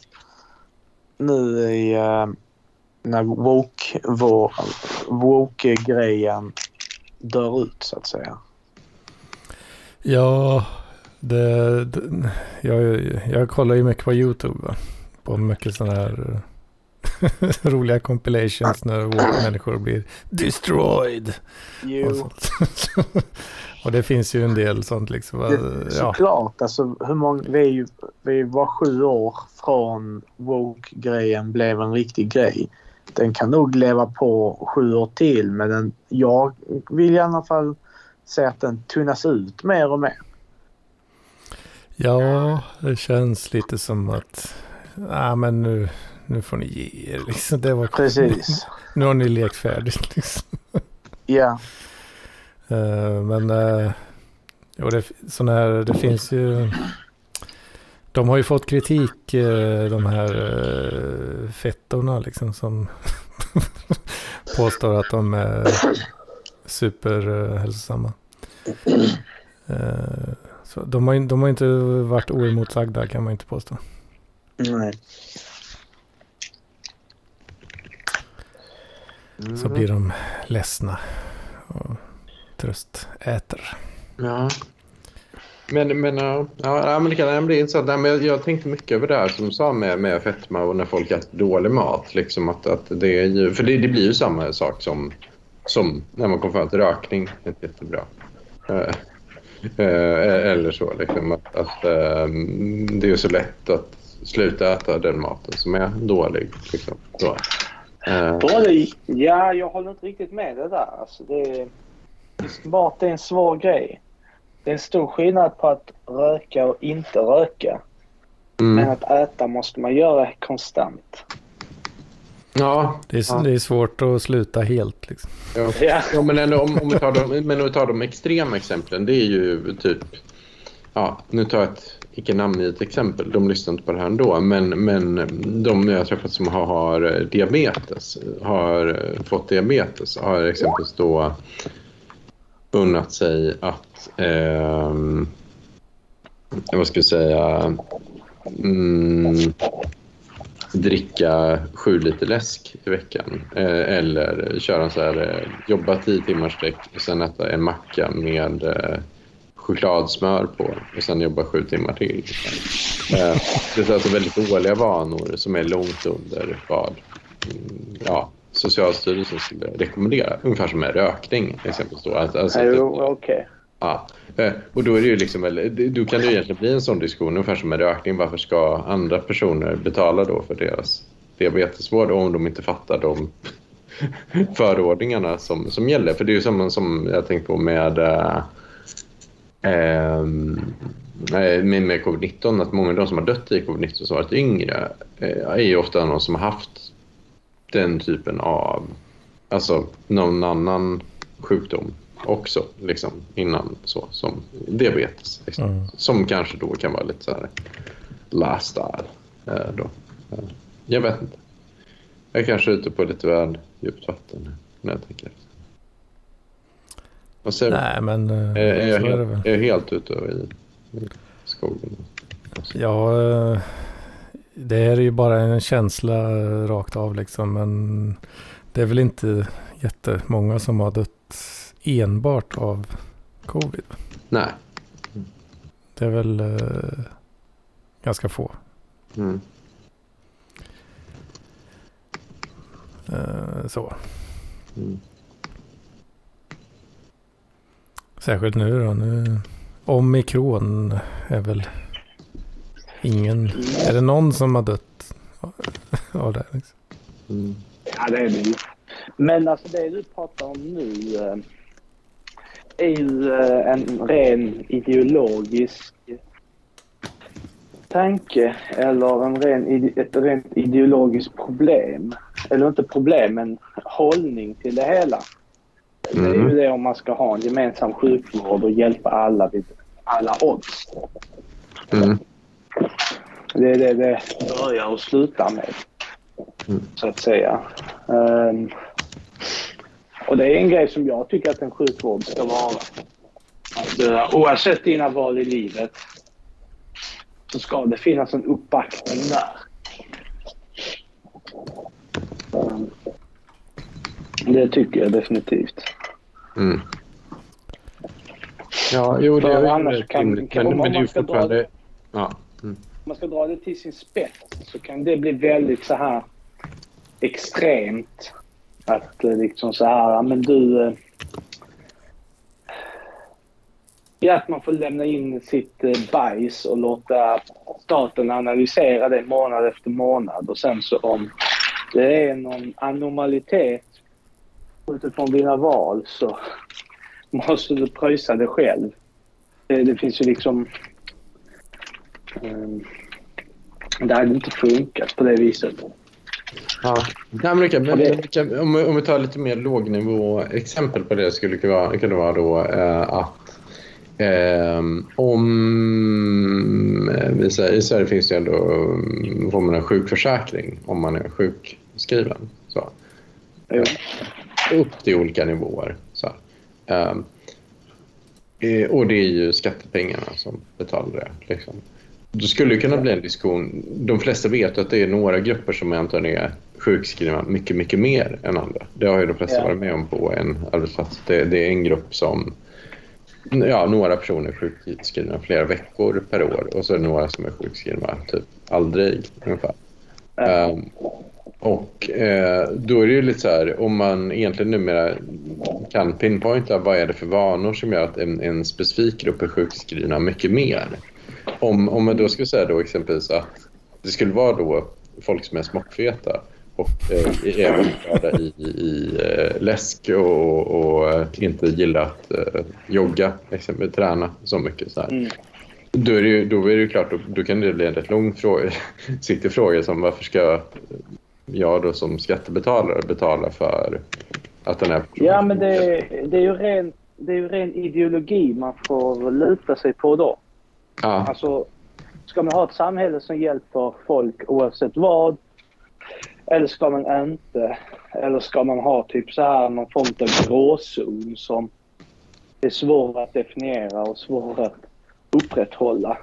nu i eh, när woke, woke-grejen dör ut så att säga. Ja, det, det, jag, jag kollar ju mycket på YouTube. Va? På mycket sådana här roliga compilations när människor blir destroyed. Och, och det finns ju en del sånt liksom. det, Ja, såklart. Alltså, hur många, vi, är ju, vi var sju år från woke-grejen blev en riktig grej. Den kan nog leva på sju år till men den, jag vill i alla fall se att den tunnas ut mer och mer. Ja, det känns lite som att ah, men nu, nu får ni ge er. Liksom. Det var, Precis. Nu har ni lekt färdigt. Liksom. Ja. Eh, men uh, jo, det, sån här, det finns ju... De har ju fått kritik, eh, de här uh, fettorna liksom som påstår att de är superhälsosamma. Uh, så de, har, de har inte varit oemotsagda kan man inte påstå. Nej. Så blir de ledsna och tröstäter. Ja. Men, men, ja, ja, men det kan bli intressant. Nej, men jag, jag tänkte mycket över det här som du sa med, med fetma och när folk äter dålig mat. Liksom att, att det är ju, för det, det blir ju samma sak som, som när man kommer fram till rökning. Det är inte jättebra. Eh, eller så. Liksom, att, att, eh, det är så lätt att sluta äta den maten som är dålig. Liksom. Så. Eh, Dålig? Ja, jag håller inte riktigt med det där. Alltså, det är, mat är en svår grej. Det är en stor skillnad på att röka och inte röka. Men mm. att äta måste man göra konstant. Ja, Det är, Ja. det är svårt att sluta helt. Liksom. ja. Ja. Ja, men ändå, om, om, vi tar de, men om vi tar de extrema exemplen, det är ju typ... Ja, nu tar jag ett icke namngivet exempel. De lyssnar inte på det här ändå. Men, men de jag har träffat som har, har diabetes, har fått diabetes, har exempelvis då unnat sig att... ehm, vad ska jag säga? Mm, dricka sju liter läsk i veckan. Eh, eller köra så här, eh, jobba tio timmar sträck och sen äta en macka med eh, chokladsmör på och sen jobba sju timmar till. Det är alltså väldigt dåliga vanor som är långt under vad mm, ja, Socialstyrelsen skulle rekommendera. Ungefär som med rökning exempelvis. Då. Alltså, Jo, okej. Ja, eh, och då är det ju liksom, då kan det ju egentligen bli en sån diskussion, ungefär som med rökning. Varför ska andra personer betala då för deras diabetesvård om de inte fattar de förordningarna som, som gäller? För det är ju samma som jag tänkt på med, eh, ehm, med, med covid-19, att många av de som har dött i covid-19 som varit yngre eh, är ju ofta någon som har haft den typen av, alltså någon annan sjukdom också liksom, innan så, som diabetes. Liksom. Mm. Som kanske då kan vara lite så här lifestyle. Eh, då. Eh, jag vet inte. Jag är kanske ute på lite väl djupt vatten nu, när jag tänker. Vad säger du? Nej, men eh, Är, är, jag är helt, är jag helt ute i, i skogen? Ja, eh, det är ju bara en känsla rakt av liksom. Men det är väl inte jättemånga som har dött enbart av covid. Nej. Det är väl eh, ganska få. Mm. Eh, så. Mm. Särskilt nu då. Nu, omikron är väl ingen. Är det någon som har dött av det? Liksom? Mm. Ja, det är det ju. Men alltså det du pratar om nu eh, är ju eh, en ren ideologisk tanke eller en ren, ett rent ideologiskt problem. Eller inte problem, men hållning till det hela. Det är ju Mm. det om man ska ha en gemensam sjukvård och hjälpa alla vid alla odds. Mm. Det är det det börjar och slutar med. Mm. Så att säga. Ehm, och det är en grej som jag tycker att en sjukvård ska vara. Att, eh, oavsett dina val i livet så ska det finnas en uppbackning där. Ehm, det tycker jag definitivt. Mm. Ja, jo, det är annars kan- kan- Men, om men det är ju man ska dra fortfarande... det- Ja. Mm. om man ska dra det till sin spets så kan det bli väldigt så här extremt. Att eh, liksom så här, men du... Eh, ja, att man får lämna in sitt eh, bajs och låta staten analysera det månad efter månad. Och sen så om det är någon anomalitet utifrån dina val så måste du pröjsa det själv. Det, det finns ju liksom... Um, det hade inte funkat på det viset. Ja. Nej, men, okej, men, kan- om, vi- om vi tar lite mer lågnivå exempel på det skulle kunna vara, kunna vara då eh, att eh, om eh, vi säger, i Sverige finns det ändå um, får man en sjukförsäkring om man är sjukskriven. Så. Jo. upp till olika nivåer. Så. Ehm, eh, och det är ju skattepengarna som betalar det. Liksom. Då skulle det kunna bli en diskussion. De flesta vet att det är några grupper som antagligen är sjukskrivna mycket, mycket mer än andra. Det har ju de flesta Ja. varit med om på en arbetsplats. Det, det är en grupp som Ja, några personer är sjukskrivna flera veckor per år och så är det några som är sjukskrivna typ aldrig ungefär. Ja. Ehm, och eh, då är det ju lite så här, om man egentligen numera kan pinpointa vad är det för vanor som gör att en, en specifik grupp är sjukskrivna mycket mer. Om, om man då skulle säga då exempelvis att det skulle vara då folk som är smockfeta och eh, är överförda i, i eh, läsk och, och eh, inte gillar att eh, jogga, exempelvis träna så mycket. Så. Mm. Då är det ju, då är det klart, då, då kan det bli en rätt lång fråga, siktig fråga som varför ska jag då som skattebetalare betala för att den här personen... Ja, men det, det, är ju ren, det är ju ren ideologi man får luta sig på då. Ja, Alltså, ska man ha ett samhälle som hjälper folk oavsett vad? Eller ska man inte? Eller ska man ha typ så här någon form av gråzon som är svår att definiera och svår att upprätthålla?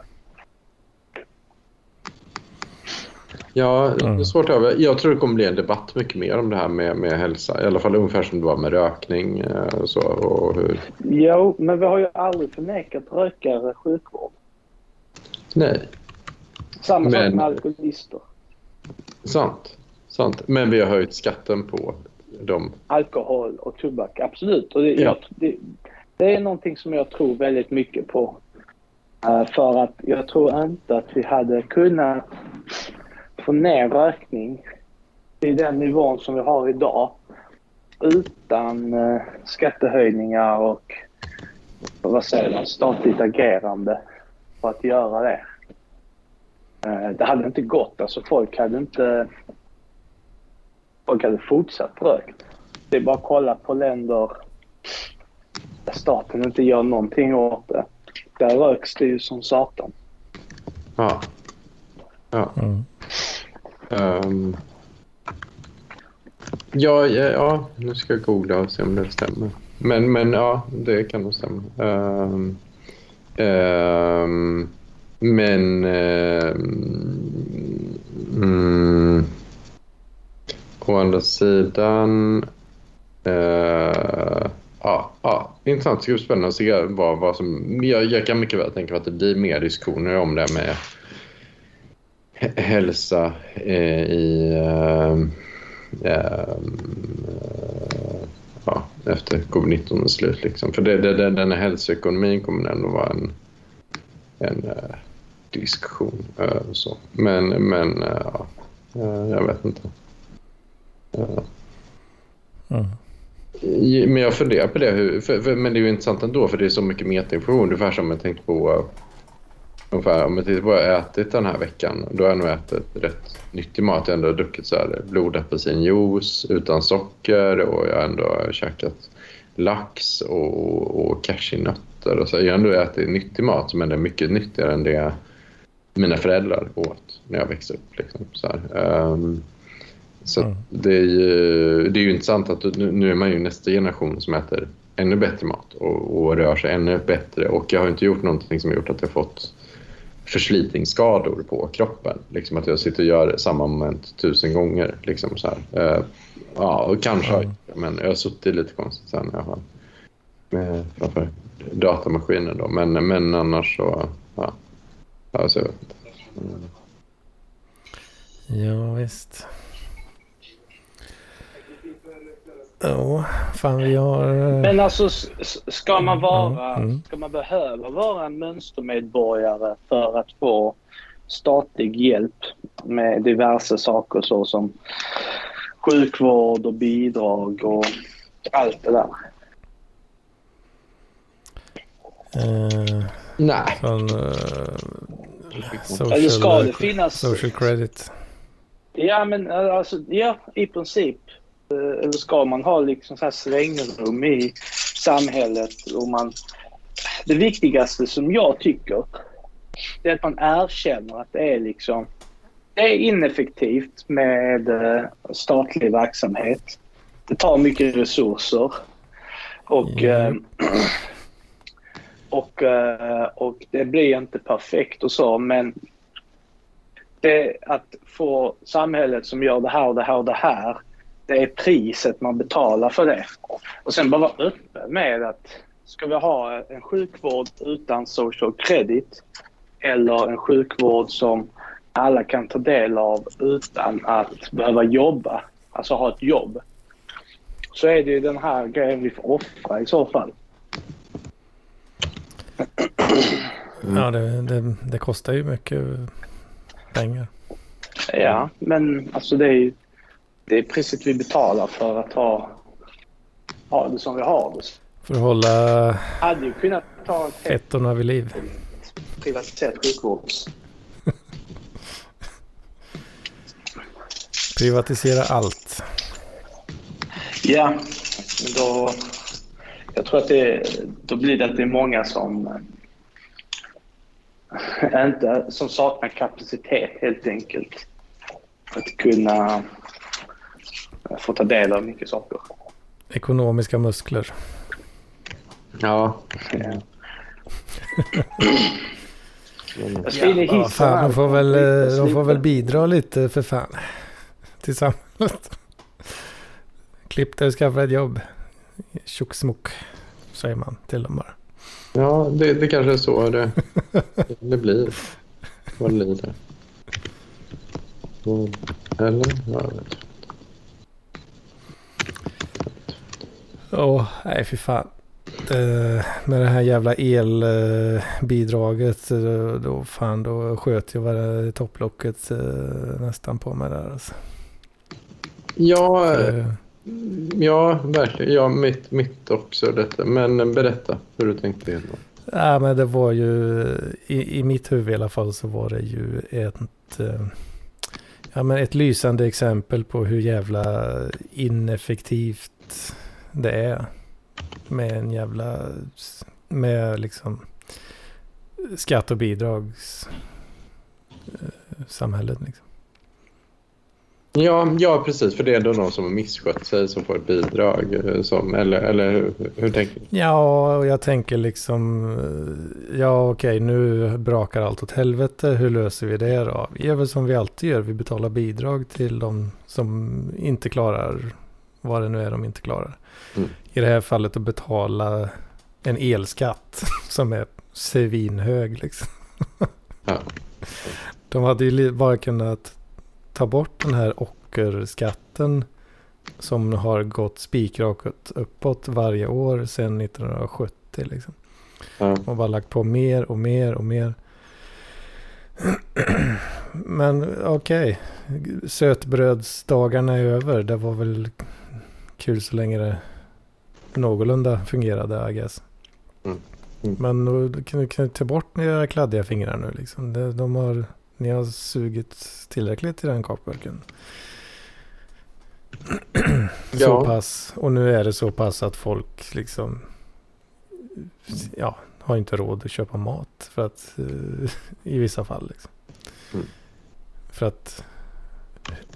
ja det är Mm. svårt att över. Jag tror det kommer bli en debatt mycket mer om det här med, med hälsa. I alla fall ungefär som det var med rökning eh, och så. Och hur... Jo, men vi har ju aldrig förnekat rökare sjukvård. Nej, Samma sak Men- med alkoholister. sant. sant. Men vi har höjt skatten på dem. alkohol och tobak. Absolut. Och det, Ja. jag, det, det är någonting som jag tror väldigt mycket på. Eh, för att jag tror inte att vi hade kunnat få ner rökning till den nivån som vi har idag utan uh, skattehöjningar och vad säger man, statligt agerande för att göra det. Eh, det hade inte gått. Alltså folk hade inte... Folk hade fortsatt rökt. Det är bara att kolla på länder staten inte gör någonting åt det. Där röks det ju som satan. Ja. Ja. Mm. Ehm. ja, ja, ja, nu ska jag googla och se om det stämmer. Men, men ja, det kan nog stämma. Ehm. Ehm, men... ehm, mm, å andra sidan... Uh, ja, ja, intressant. Det ska bli spännande att se vad, vad som... Jag, jag kan mycket väl tänka mig att det blir mer diskussioner om det med hälsa eh, i... Eh, eh, efter covid-19 är slut. Liksom. För det, det, det, den här hälsoekonomin kommer ändå vara en, en eh, diskussion. eh, så. Men, men eh, ja, eh, jag vet inte. Mm. Men jag funderar på det. Hur, för, för, men det är ju intressant ändå för det är så mycket metainformation. Ungefär som jag tänkte på ungefär, om jag tittar på vad jag har ätit den här veckan. Då har jag nog ätit rätt nyttig mat. Jag har ändå druckit så här blodapelsinjuice utan socker och jag har ändå käkat lax och, och cashewnötter. Och så. Jag har ändå ätit nyttig mat som är mycket nyttigare än det mina föräldrar åt när jag växte upp. Liksom, så. Ehm, så Mm. det, är ju, det är ju intressant att nu, nu är man ju nästa generation som äter ännu bättre mat och, och rör sig ännu bättre. Och jag har inte gjort någonting som har gjort att jag fått förslitningsskador på kroppen. Liksom att jag sitter och gör samma moment tusen gånger. Liksom så här. Eh, ja, och kanske det, men jag har suttit lite konstigt sen när jag har med framför datamaskinen. Då. Men, men annars så... Ja, alltså, jag vet inte. Ja, visst. Ja, fan vi har... eh, Men alltså, ska man vara, Mm, mm. ska man behöva vara en mönstermedborgare för att få statlig hjälp med diverse saker såsom sjukvård och bidrag och allt det där? eh, Nej. från eh, Eller ska det social, finnas... social credit. Ja, men alltså, ja, i princip. Eh, Eller ska man ha liksom så här svängrum i samhället? Och man, det viktigaste som jag tycker det är att man erkänner att det är liksom det är ineffektivt med eh, statlig verksamhet. Det tar mycket resurser. Och, eh, och, eh, och det blir inte perfekt och så, men det, att få samhället som gör det här och det här och det här, det är priset man betalar för det. Och sen bara vara öppen med att ska vi ha en sjukvård utan social credit eller en sjukvård som alla kan ta del av utan att behöva jobba, alltså ha ett jobb. Så är det ju den här grejen vi får offra i så fall. Ja, det, det, det kostar ju mycket pengar. Ja, men alltså det är ju det är priset vi betalar för att ha, ha det som vi har det. För att hålla hade ju kunnat ta vid liv. privatiserat sjukvård. Privatisera allt. Ja, då... Jag tror att det, då blir det att det är många som inte, som saknar kapacitet helt enkelt. Att kunna få ta del av mycket saker. Ekonomiska muskler. Ja. Ja. Ja, fan, här. de får, väl, eh, de får väl bidra lite för fan. Till samhället. Klipp dig och skaffa ett jobb. Tjocksmock. Säger man till dem bara. Ja, det, det kanske är så det, det blir. Vad det lider. Mm. Eller? Ja, jag vet Åh, nej fy fan. Det, med det här jävla elbidraget. Då, då fan då sköt jag bara topplocket eh, nästan på mig där alltså. Ja, ja, verkligen. Ja, mitt, mitt också detta. Men berätta hur du tänkte. Helt. Ja, men det var ju i, i mitt huvud i alla fall så var det ju ett, ja, men ett lysande exempel på hur jävla ineffektivt det är. med en jävla... Med liksom skatt och bidrags eh, liksom. Ja, ja, precis. För det är ändå någon som har misskött sig som får ett bidrag. eh, Som, eller, eller hur, hur tänker du? Ja, och jag tänker liksom, eh, ja okej, nu brakar allt åt helvete, hur löser vi det då? Vi gör väl som vi alltid gör, vi betalar bidrag till de som inte klarar vad det nu är de inte klarar. Mm. I det här fallet att betala en elskatt som är svinhög liksom. Ja. De hade ju bara kunnat ta bort den här ockerskatten som har gått spikrakt uppåt varje år sedan 1970. Liksom. Ja. Och bara lagt på mer och mer och mer. Men okej, sötbrödsdagarna är över. Det var väl kul så länge det någorlunda fungerade, I guess. Mm. Mm. Men då kan du kan du ta bort era kladdiga fingrar nu liksom. Det, de har, ni har sugit tillräckligt i den kakburken. Så Ja. pass. Och nu är det så pass att folk liksom ja, har inte råd att köpa mat. För att eh, i vissa fall liksom. Mm. För att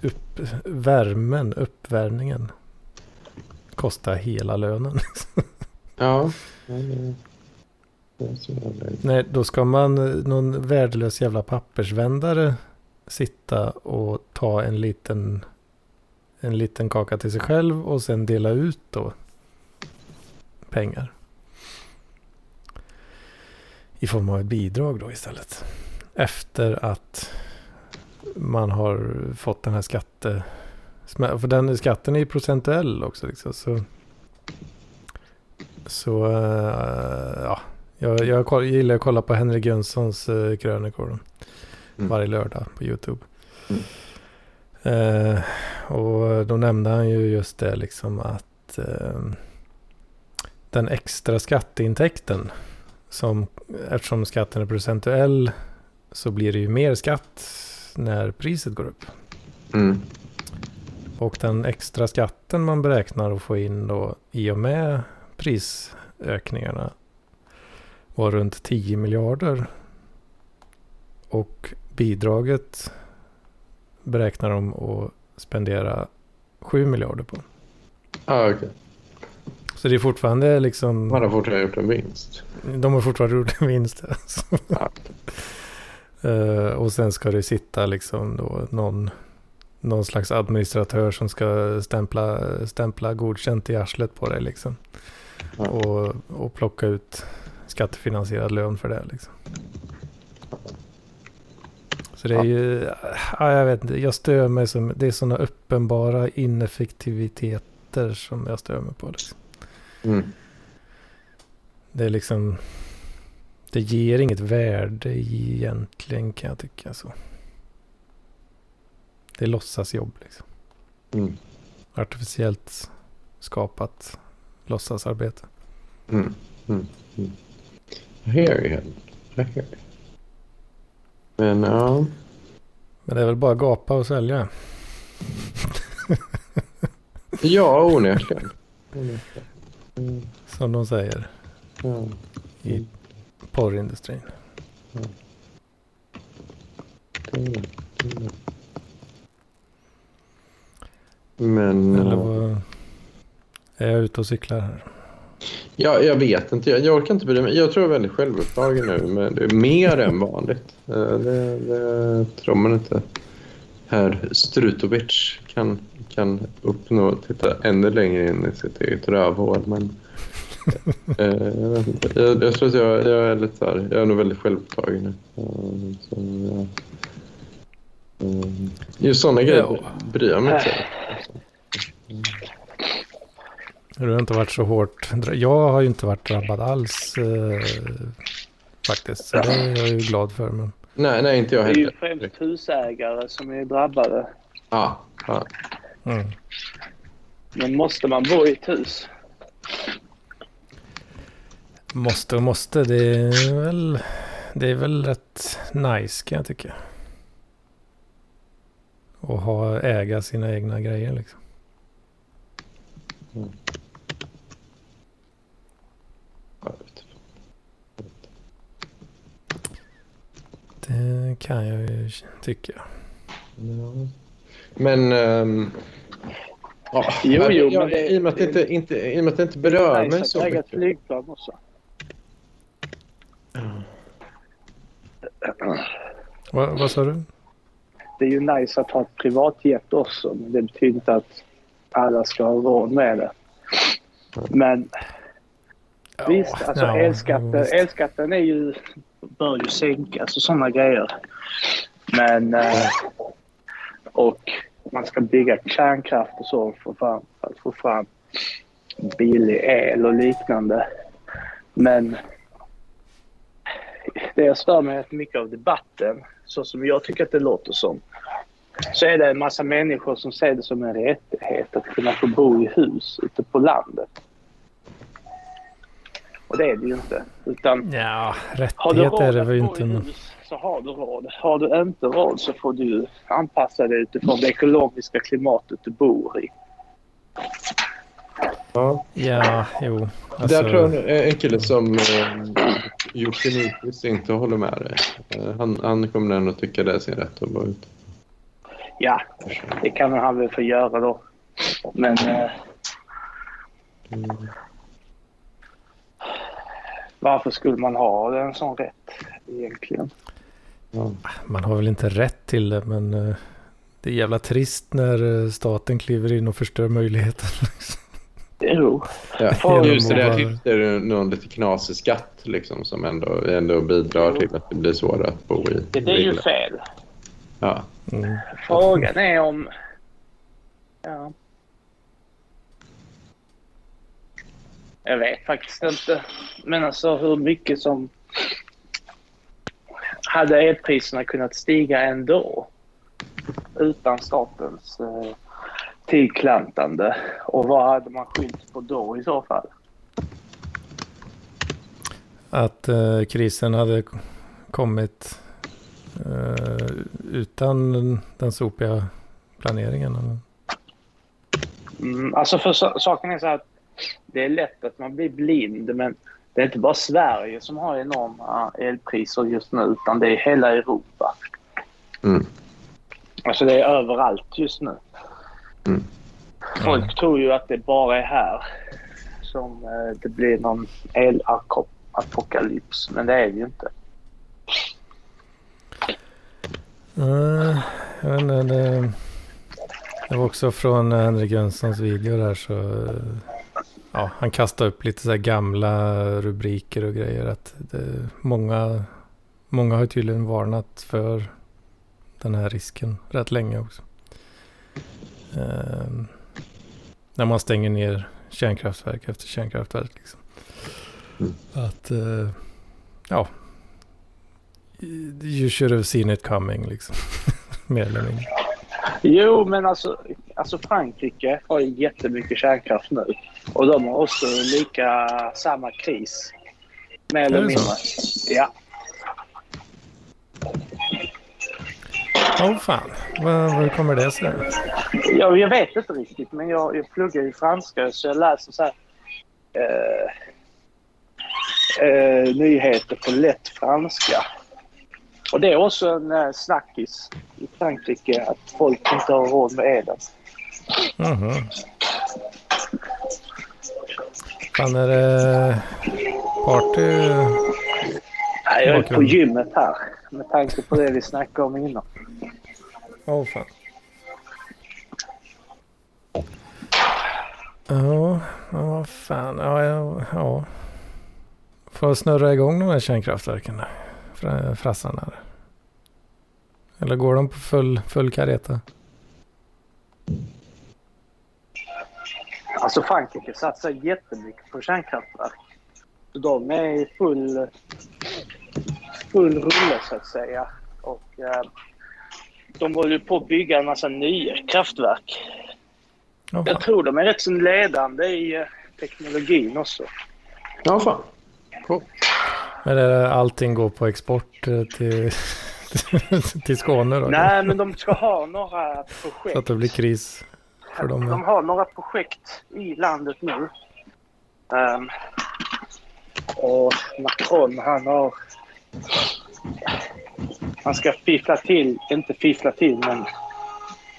upp, värmen, uppvärmningen kostar hela lönen. Ja. Nej, då ska man, eh, någon värdelös jävla pappersvändare sitta och ta en liten, en liten kaka till sig själv och sen dela ut då pengar. I form av ett bidrag då istället. Efter att man har fått den här skatte... För den skatten är ju procentuell också. Liksom, så så eh, ja, jag, jag gillar att kolla på Henrik Jönssons uh, krönikor Mm. varje lördag på YouTube. Mm. Eh, och då nämnde han ju just det liksom att eh, den extra skatteintäkten som eftersom skatten är procentuell så blir det ju mer skatt när priset går upp. Mm. Och den extra skatten man beräknar att få in då i och med prisökningarna var runt 10 miljarder. Och bidraget beräknar de att spendera 7 miljarder på. Ja, okej. Så det är fortfarande liksom... Man har fortfarande gjort en vinst. De har fortfarande gjort en vinst. Alltså. Ja. Eh, och sen ska det sitta liksom då någon, någon slags administratör som ska stämpla, stämpla godkänt i arslet på dig liksom. Ja. Och, och plocka ut skattefinansierad lön för det liksom. Så det är ju, ja, jag vet inte, jag stör mig som, det är sådana uppenbara ineffektiviteter som jag stör mig på. Liksom. Mm. Det är liksom, det ger inget värde egentligen kan jag tycka så. Det är låtsasjobb liksom. Mm. Artificiellt skapat låtsasarbete. Mm. Mm. Mm. I hear you. I hear you. Men ja. Men det är väl bara gapa och sälja. Ja, onekligen. Mm. Som de säger Ja. i porrindustrin. det- det- Men... Eller ja. vad, är jag ute och cyklar här? Ja, jag vet inte. Jag, jag orkar inte bry mig. Jag tror jag är väldigt självupptagen nu. Men det är mer än vanligt. Eh, Det, det tror man inte. Herr Strutovic kan, kan uppnå titta ännu längre in i sitt eget rövhål. Men, eh, jag, inte. Jag, jag tror att jag, jag är lite så här, Jag är nog väldigt självupptagen nu. Eh, Så, ja. Eh, Just sådana grejer Ja. bryr jag mig inte. Du har inte varit så hårt. Jag har ju inte varit drabbad alls eh, faktiskt. Så det är jag ju glad för. Men Nej, nej, inte jag Det är ju heller. främst husägare som är drabbade. Ja, ja. mm. Men måste man bo i ett hus? Måste och måste. Det är väl, det är väl rätt nice kan jag tycka och ha, äga sina egna grejer liksom. Mm. Det kan jag ju tycka. Mm. Ehm, men... Jo, jo, i, och med att det inte, berör det är mig så mycket. Äga flygplan också. Vad sa du? Det är ju nice att ha ett privatjet också, men det betyder inte att alla ska ha råd med det. Men visst, alltså ja, elskatten, visst. elskatten är ju, bör ju sänkas och sådana grejer. Men... Eh, och man ska bygga kärnkraft och så för, fram, för att få fram billig el och liknande. Men det jag stör mig rätt mycket av debatten, så som jag tycker att det låter som, så är det en massa människor som ser det som en rättighet att kunna få bo i hus ute på landet. Och det är det ju inte. Utan Ja, har rättighet är det väl inte. Men... hus så har du råd. Har du inte råd så får du anpassa dig utifrån det ekologiska klimatet du bor i. Ja. Ja, jo. Alltså, Där tror jag en kille som eh, Jocke Nyqvist inte håller med dig. Eh, han, han kommer ändå tycka det är sin rätt att bo ute. Ja, det kan han väl få göra då. Men eh, Mm. varför skulle man ha en sån rätt egentligen? Man har väl inte rätt till det, men eh, det är jävla trist när eh, staten kliver in och förstör möjligheten. Jo, Ja. Just det, där vad- är det någon lite knasig skatt liksom, som ändå, ändå bidrar till att det blir svårare att bo i. det, det är ju fel. Ja. Mm. Frågan är om... Ja. Jag vet faktiskt inte. Men alltså hur mycket som... Hade elpriserna kunnat stiga ändå? Utan statens eh, tillklantande. Och vad hade man skyllt på då i så fall? Att eh, krisen hade kommit utan den sopiga planeringen. eller? Mm, alltså för sa- saken är så här att det är lätt att man blir blind men det är inte bara Sverige som har enorma elpriser just nu utan det är hela Europa. Mm. Alltså det är överallt just nu. Mm. Folk tror ju att det bara är här som eh, det blir någon elapokalyps men det är det ju inte. Nej, jag vet inte, det, det var också från Henrik Jönssons video där så eh, ja, han kastade upp lite så gamla rubriker och grejer att det, många, många har tydligen varnat för den här risken rätt länge också. Ehm, när man stänger ner kärnkraftverk efter kärnkraftverk. Liksom. Mm. Att eh, ja, you should have seen it coming liksom. Mer eller mindre. Jo, men alltså, alltså Frankrike har ju jättemycket kärnkraft nu. Och de har också lika samma kris. Mer eller mindre. så? Ja. Åh fan, vad, hur kommer det sig? Jag, jag vet inte riktigt, men jag, jag pluggar ju franska så jag läser så här, eh, eh, nyheter på lätt franska. Och det är också en eh, snackis i Frankrike att folk inte har råd med elen. Mhm. Fan är det party? Nej, jag är på gymmet här med tanke på det vi snackade om innan. Åh fan. Ja, ja fan. Ja, ja. Får snurra igång de här kärnkraftverken där. Fra- Frassarna. Eller går de på full, full kareta? Alltså Frankrike satsar jättemycket på kärnkraftverk. De är i full, full rulle så att säga. Och eh, de håller ju på att bygga en massa nya kraftverk. Ja, Jag tror de är rätt så ledande i eh, teknologin också. Ja, fan. Cool. Men allting går på export eh, till, till Skåne då? Nej, men de ska ha några Så att projekt. det blir kris för dem. De har några projekt i landet nu. Ehm, och Macron han har man ska fiffla till, inte fiffla till, men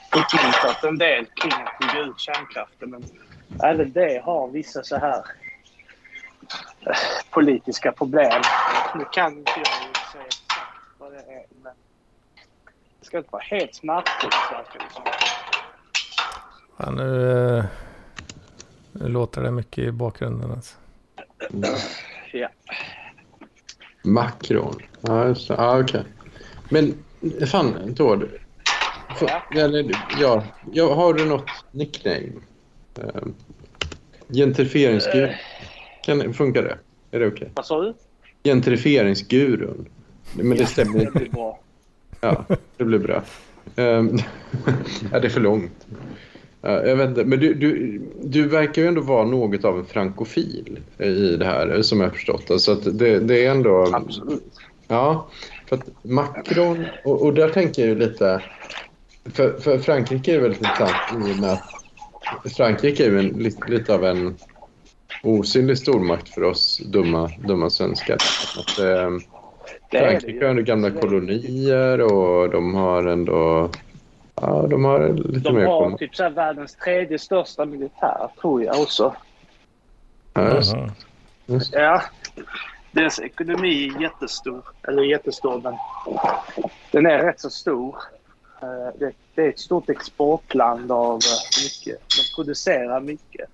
uppmuntrat en del kring att bygga ut kärnkraften. Men även det har vissa så här politiska problem. Nu kan inte jag ju säga exakt vad det är, men det ska inte vara helt smärtfritt verkar det som. Ja, nu, eh, nu låter det mycket i bakgrunden. Alltså. Ja. Macron. Ja, just det. Ja, okej. Men fan, Tord. Ja. Ja, ja, har du något nickname? Uh, gentrifieringsgurun. Kan, funkar det? Är det okej? Vad sa du? Gentrifieringsgurun. Men det stämmer Det inte. blir bra. Ja, det blir bra. Ehm, ja, det är för långt. Ja, jag vet inte, men du, du, du verkar ju ändå vara något av en frankofil i det här, som jag har förstått det. Så att det, det är ändå... Absolut. Ja, för att Macron... Och, och där tänker jag ju lite... För, för Frankrike är väldigt intressant i och med att Frankrike är ju en, lite, lite av en osynlig stormakt för oss dumma, dumma svenskar. Att, det Frankrike har gamla kolonier och de har ändå... Ja, de har lite De mer... har kom- typ så här världens tredje största militär, tror jag också. Ja, just, just. Ja. Deras ekonomi är jättestor. Eller jättestor, men den är rätt så stor. Eh, Det, det är ett stort exportland av eh, mycket. De producerar mycket.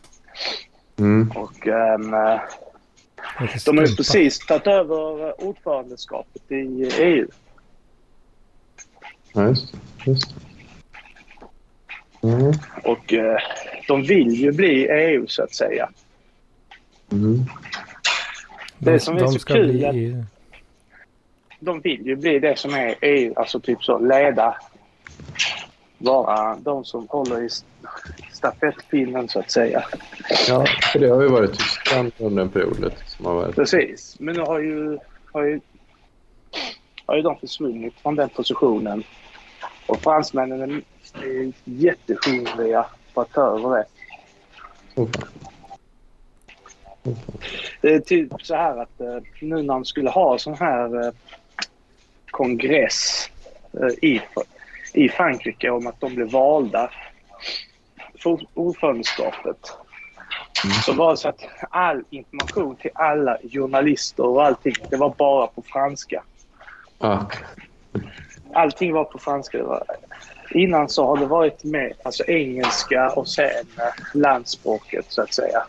Mm. Och Lite de har ju precis tagit över eh, ordförandeskapet i EU. Ja, just, just. Mm. Och eh, de vill ju bli EU, så att säga. Mm. Det De, som är de så ska kul bli är att- i- de vill ju bli det som är EU, alltså typ så leda, vara de som håller i stafettpinnen så att säga. Ja, för det har ju varit Tyskland under en period som har varit... Precis, men nu har ju, har ju, har ju de försvunnit från den positionen. Och fransmännen är, är jättehungriga på att ta över det. Det är typ så här att eh, nu när de skulle ha sån här eh, kongress eh, i, i Frankrike om att de blev valda för ordförandeskapet. Så var det så att all information till alla journalister och allting, det var bara på franska. Ah, Allting var på franska. Det var, innan så har det varit med alltså engelska och sen eh, landspråket så att säga.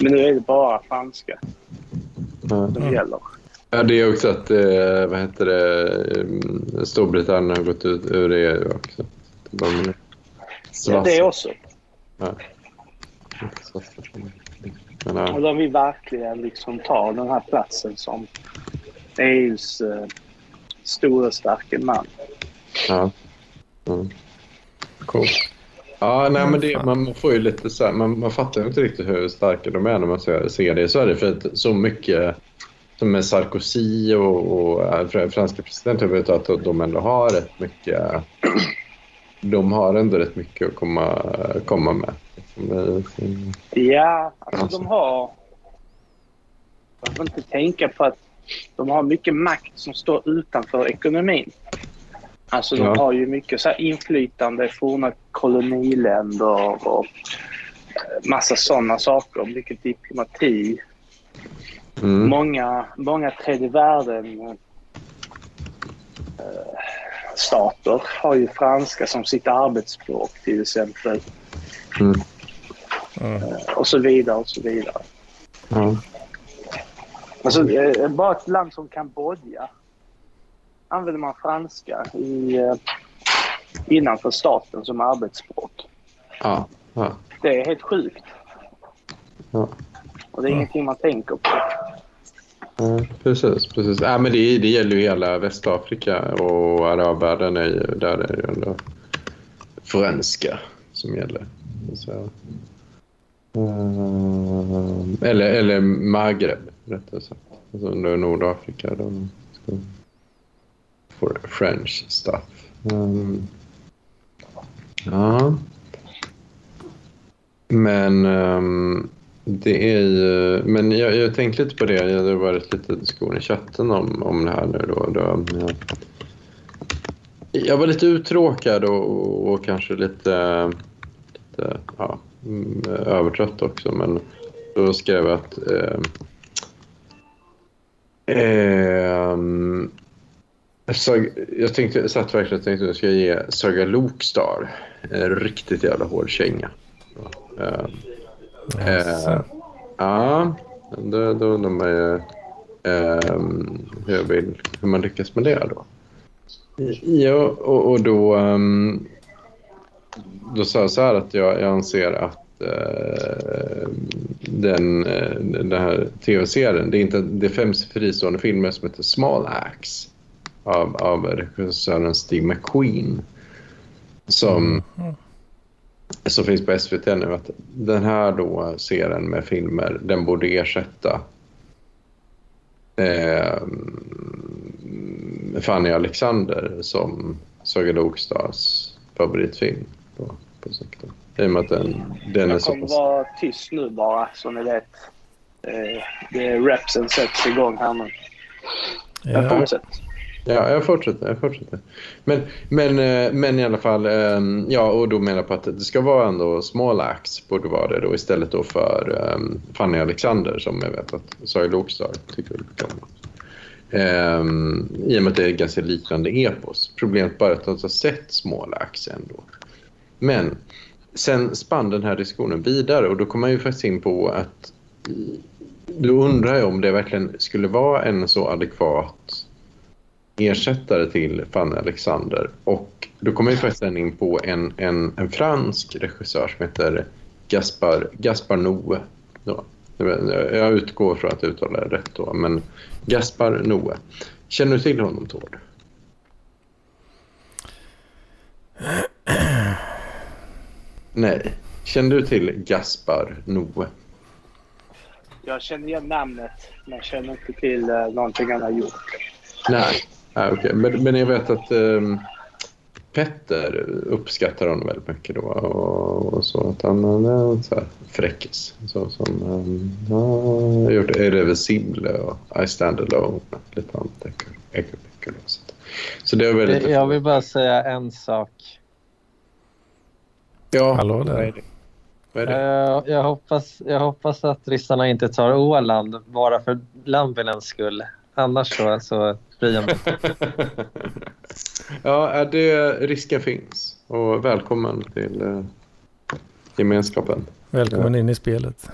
Men nu är det bara franska ja. som gäller. Ja, det är också att eh, vad heter det, eh, Storbritannien har gått ut ur EU också. De Ja, svassar. det också. Men, Och de vill verkligen liksom ta den här platsen som EUs eh, stora starka man. Ja. Mm. Cool. Ja, nej, men det, man, får ju lite så här, man, man fattar ju inte riktigt hur starka de är när man ser, ser det i Sverige. För att så mycket som med Sarkozy och, och fr- franska presidenter vet att de ändå har rätt mycket de har ändå rätt mycket att komma, komma med. Liksom, sin- Ja, alltså de har... Man får inte tänka på att de har mycket makt som står utanför ekonomin. Alltså de Ja. har ju mycket så här inflytande i forna koloniländer och eh, massa sådana saker. Mycket diplomati. Mm. Många, många tredje världen eh, stater har ju franska som sitt arbetsspråk till exempel. Mm. Mm. Och så vidare och så vidare. Ja. Alltså, bara ett land som Kambodja använder man franska i, eh, innanför staten som arbetsspråk. Ja. Ja. Det är helt sjukt. Ja. Och det är ingenting man tänker på. Ja, precis. precis. Ja, men det, det gäller ju hela Västafrika och arabvärlden. Är ju, där är det ju ändå franska som gäller. Så, eh, eller, eller Maghreb, rättare sagt. Alltså under Nordafrika. De ska for French stuff. Um, ja. Men Um, det är ju, men jag, jag tänkte lite på det. Det har varit lite diskussion i chatten om, om det här nu då. då eh, Jag var lite uttråkad och, och kanske lite, lite ja, mm, övertrött också. Men då skrev jag att eh, eh, så, jag tänkte, satt verkligen och tänkte att jag ska ge Saga Lokstar en riktigt jävla hård känga. Eh, Jaså. ja, då, då undrar man ju eh, hur, jag vill, hur man lyckas med det då. Ja, och, och då, um, då sa jag så här att jag, jag anser att eh, den, eh, den här tv-serien, det är, inte, det är fem fristående filmer som heter Small Axe av, av regissören Steve McQueen som, som finns på SVT nu. Att den här då serien med filmer, den borde ersätta eh, Fanny Alexander som Saga Lokstars favoritfilm på, på sektorn. I och med att den, den är Jag så kommer pass... vara tyst nu bara, så ni vet. Eh, Det är repsen sätts igång här nu. Ja, fortsätt. Ja, jag fortsätter. Jag fortsätter. Men, men, eh, men i alla fall, ehm, ja, och då menar jag på att det ska vara ändå small acts borde vara det då istället då för um, Fanny Alexander som jag vet att Saga Lokstar tycker mycket om. Um, I och med att det är ganska liknande epos. Problemet bara att jag inte har sett small acts ändå. Men sen spann den här diskussionen vidare och då kom man ju faktiskt in på att eh, då undrar jag om det verkligen skulle vara en så adekvat ersättare till Fanny Alexander. Och då kommer vi faktiskt in på en, en, en fransk regissör som heter Gaspar, Gaspar. Då. Jag utgår från att jag uttalar det rätt då, men Gaspar Noé. Känner du till honom, Tord? Nej. Känner du till Gaspar Noé? Jag känner igen namnet, men jag känner inte till eh, någonting han har gjort. Nej, ah, okej. Men, men jag vet att ehm, Petter uppskattar honom väldigt mycket då och, och så att han han är en så här fräckis. Så som um, har gjort Irreversible och I stand alone. Lite annat. Så, så det är väl lite... Jag vill bara säga en sak. Ja, Hallå där. vad är det? Vad är det? Eh, Jag hoppas, jag hoppas att ryssarna inte tar Åland bara för Lampinens skull. Annars så, så inte. ja, det, risken finns. Och välkommen till uh, gemenskapen. Välkommen in i spelet.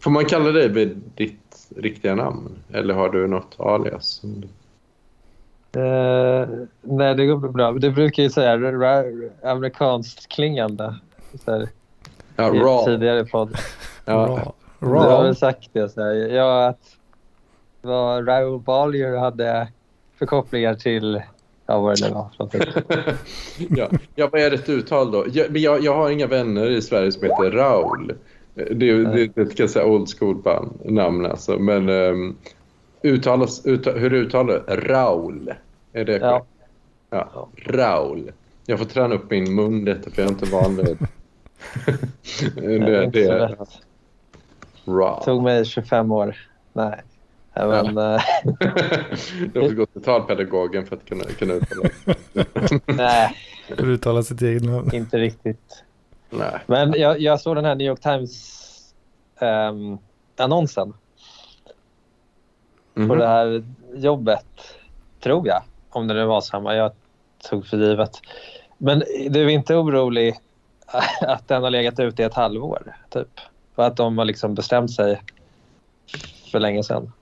Får man kalla dig vid ditt riktiga namn? Eller har du något alias? Eh, nej, det går bra. Det brukar ju säga amerikanskt klingande. Så här, Ja, i Raw. tidigare podd. Ja, Raw. Du har Raw. väl sagt det. Så här. Ja, att vad Raoul Ballier hade för kopplingar till... Ja, vad det var. ja. ja, vad är rätt uttal då? Jag, men jag, jag har inga vänner i Sverige som heter Raul. Det, det, det ett ganska old school band, namn alltså. Men um, uttalas, utta, hur uttalar du Raul? Är det Ja. Ja. Raul. Jag får träna upp min mun lite för jag är inte van vid Det det. det tog mig 25 år. Nej. Men, eh, du får gå till talpedagogen för att kunna, kunna uttala det. nej, Hur du uttalar sitt eget namn. inte riktigt. Nej. Men jag, jag såg den här New York Times-annonsen på Mhm. det här jobbet, tror jag. Om det nu var samma. Jag tog för givet. Men du är inte orolig att den har legat ute i ett halvår? Typ? Och att de har liksom bestämt sig för länge sedan?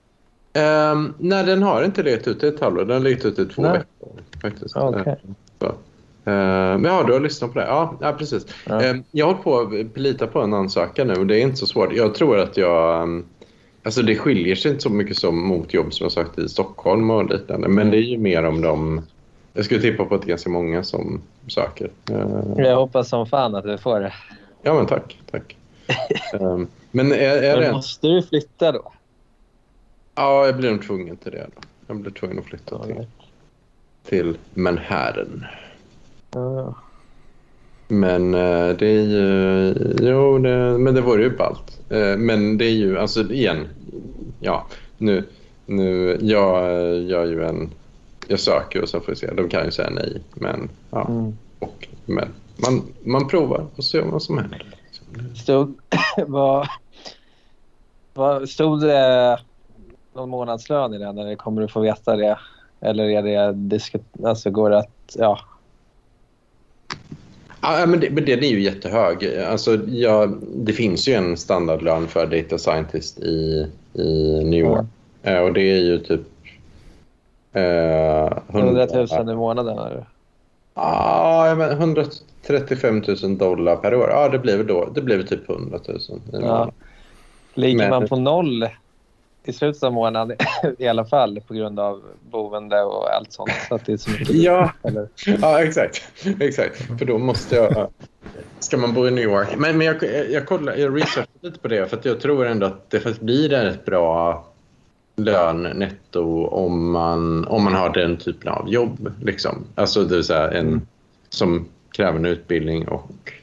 Um, nej, den har inte legat ute ett halvår. Den har legat ute i två Nej. veckor. Faktiskt. Okej. Eh, så. Eh, men ja, du har lyssnat på det. Ja, ja precis. Ja. Jag har hållit på att plita på en ansökan nu och det är inte så svårt. Jag tror att jag... Alltså det skiljer sig inte så mycket som mot jobb som jag sagt i Stockholm och liknande. Men det är ju mer om de... Jag skulle tippa på att det är ganska många som söker. Jag hoppas som fan att du får det. ja, men tack. tack. Men är, är det... Men En... måste du flytta då? Ja, jag blir nog tvungen till det. Då. Jag blir tvungen att flytta till, till Manhattan. Ja. Men eh, det är ju... Jo, det, men det vore ju ballt. Eh, men det är ju, alltså igen, ja, nu, nu, jag gör ju en jag söker och så får vi se. De kan ju säga nej, men, ja, Mm. och, men man, man provar och ser vad som händer. Stod, vad, vad, stod det någon månadslön i den? Eller kommer du få veta det? Eller är det disku- alltså går det att... Ja. Ja, men, det, men den är ju jättehög. Alltså, ja, det finns ju en standardlön för data scientist i, i New York. Eh, och det är ju typ... Eh, 100 000 i månaden? Eller? Ja, jag men 135 000 dollar per år. Ja, det blir väl då. Det blir väl typ 100 000 i Ja. månaden. Ligger Men- man på noll i slutet av månaden i alla fall på grund av boende och allt sånt? Så att det är så mycket Ja, eller? ja exakt. exakt. För då måste jag... Ska man bo i New York? Men, men jag, jag, kollar, jag researchade lite på det för att jag tror ändå att det faktiskt blir en rätt bra lön netto om man, om man har den typen av jobb. Liksom. Alltså det vill säga en som kräver en utbildning och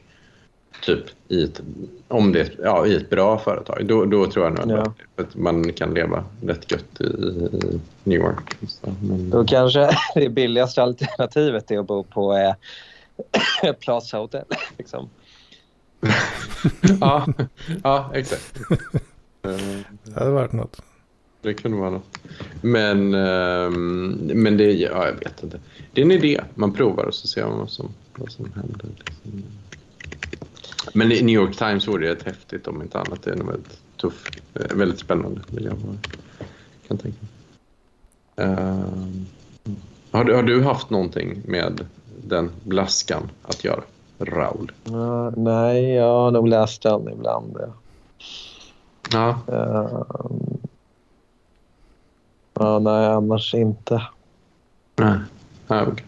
typ i ett, om det, ja, i ett bra företag. Då, då tror jag nog Ja. att- att man kan leva rätt gött i, i New York. Så, men, Då kanske det billigaste alternativet är att bo på eh, Plaza Hotel. Liksom. ja, ja, exakt. Det hade varit något. Det kunde vara något. Men, ehm, men det, ja, jag vet inte. Det är en idé. Man provar och så ser man vad som, vad som händer. Men New York Times vore det rätt häftigt om inte annat. Det är nog väldigt tufft. eh, Väldigt spännande vill jag bara, kan tänka. Ehm, har, du, har du haft någonting med den blaskan att göra? Raul? Ja, nej, jag har nog läst den ibland. Ja. Ehm, ja, nej, annars inte. Nej. Ja, okej.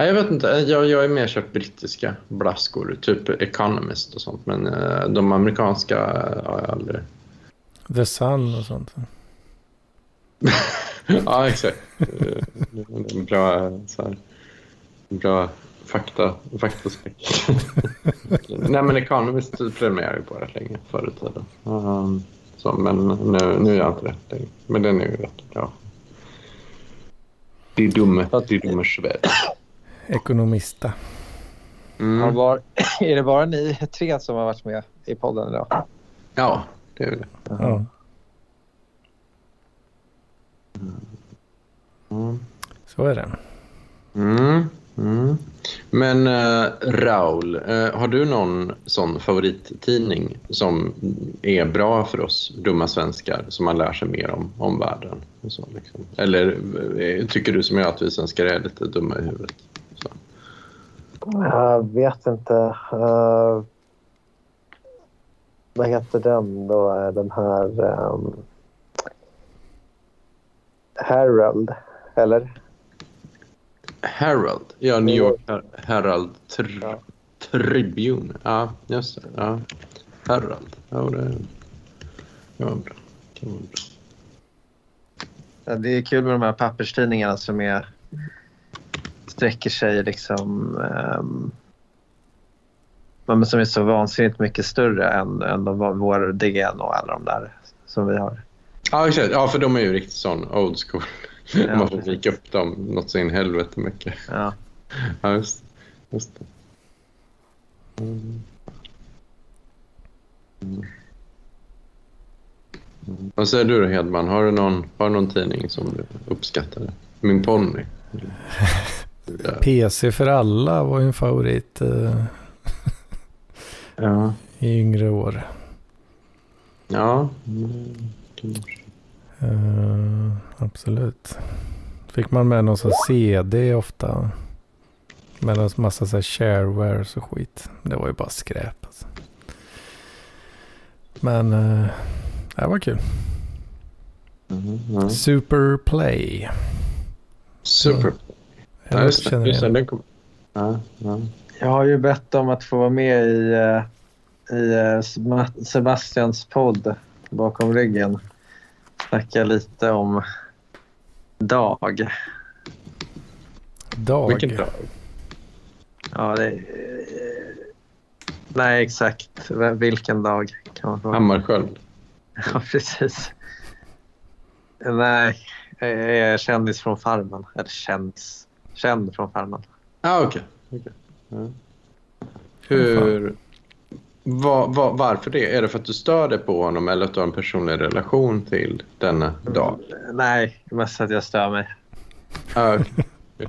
Nej, jag vet inte. Jag, jag är mer köpt brittiska blaskor, typ Economist och sånt. Men eh, de amerikanska har jag aldrig... The Sun och sånt. ja, exakt. Eh, det är Bra, så här, bra fakta, faktaspeck. Nej, men Economist prenumererade jag på rätt länge förr i tiden. Um, så, men nu, nu är jag inte det längre. Men den är ju rätt bra. Det är dumme, det är dumme Sverige. Ekonomista. Har Mm. var, är det bara ni tre som har varit med i podden idag? Ja, det är det. Ja. Mm. Så är det. Mm. Mm. Men eh, Raul, eh, har du någon sån favorittidning som är bra för oss dumma svenskar som man lär sig mer om, om världen? Och så, liksom? Eller eh, tycker du som jag att vi svenskar är lite dumma i huvudet? Jag vet inte. Uh, vad heter den då? Den här... Um, Herald, eller? Herald, ja, New York Her- Herald Tr- Ja. Tribune. Ja, just det. Ja. Herald, ja, det, det var bra. Det var bra. Ja, det är kul med de här papperstidningarna som är, sträcker sig liksom... Um, men som är så vansinnigt mycket större än, än de, vår DN och alla de där som vi har. Ja, exakt. Ja, för de är ju riktigt sån old school. Ja, Man får vika upp dem något så in helvete mycket. Ja. Ja, just, just det. Mm. Mm. Vad säger du då, Hedman? Har du någon, har du någon tidning som du uppskattar? Min ponny? PC för alla var ju en favorit eh, Ja. i yngre år. ja. Mm. Eh, absolut. Fick man med någon sån CD ofta. Med en massa så här sharewares och skit. Det var ju bara skräp. Alltså. Men eh, det var kul. Mm. Ja. Superplay. Super. Jag Ja, just det. känner Just det. igen. Kom. Ja, ja. Jag har ju bett om att få vara med i, eh, i eh, Seb- Sebastians podd bakom ryggen. Snacka lite om Dag. Dag. Vilken dag? Ja, det, eh, nej, exakt. Vilken dag kan man fråga. Hammarskjöld. Ja, precis. Nej, jag är kändis från Farmen. Eller kändis. Känd från Farmen. Ah, okej. okej. Ja. Hur... Va, va, varför det? Är det för att du stör dig på honom eller att du har en personlig relation till denna dag? Nej, mest att jag stör mig. Ah, okej.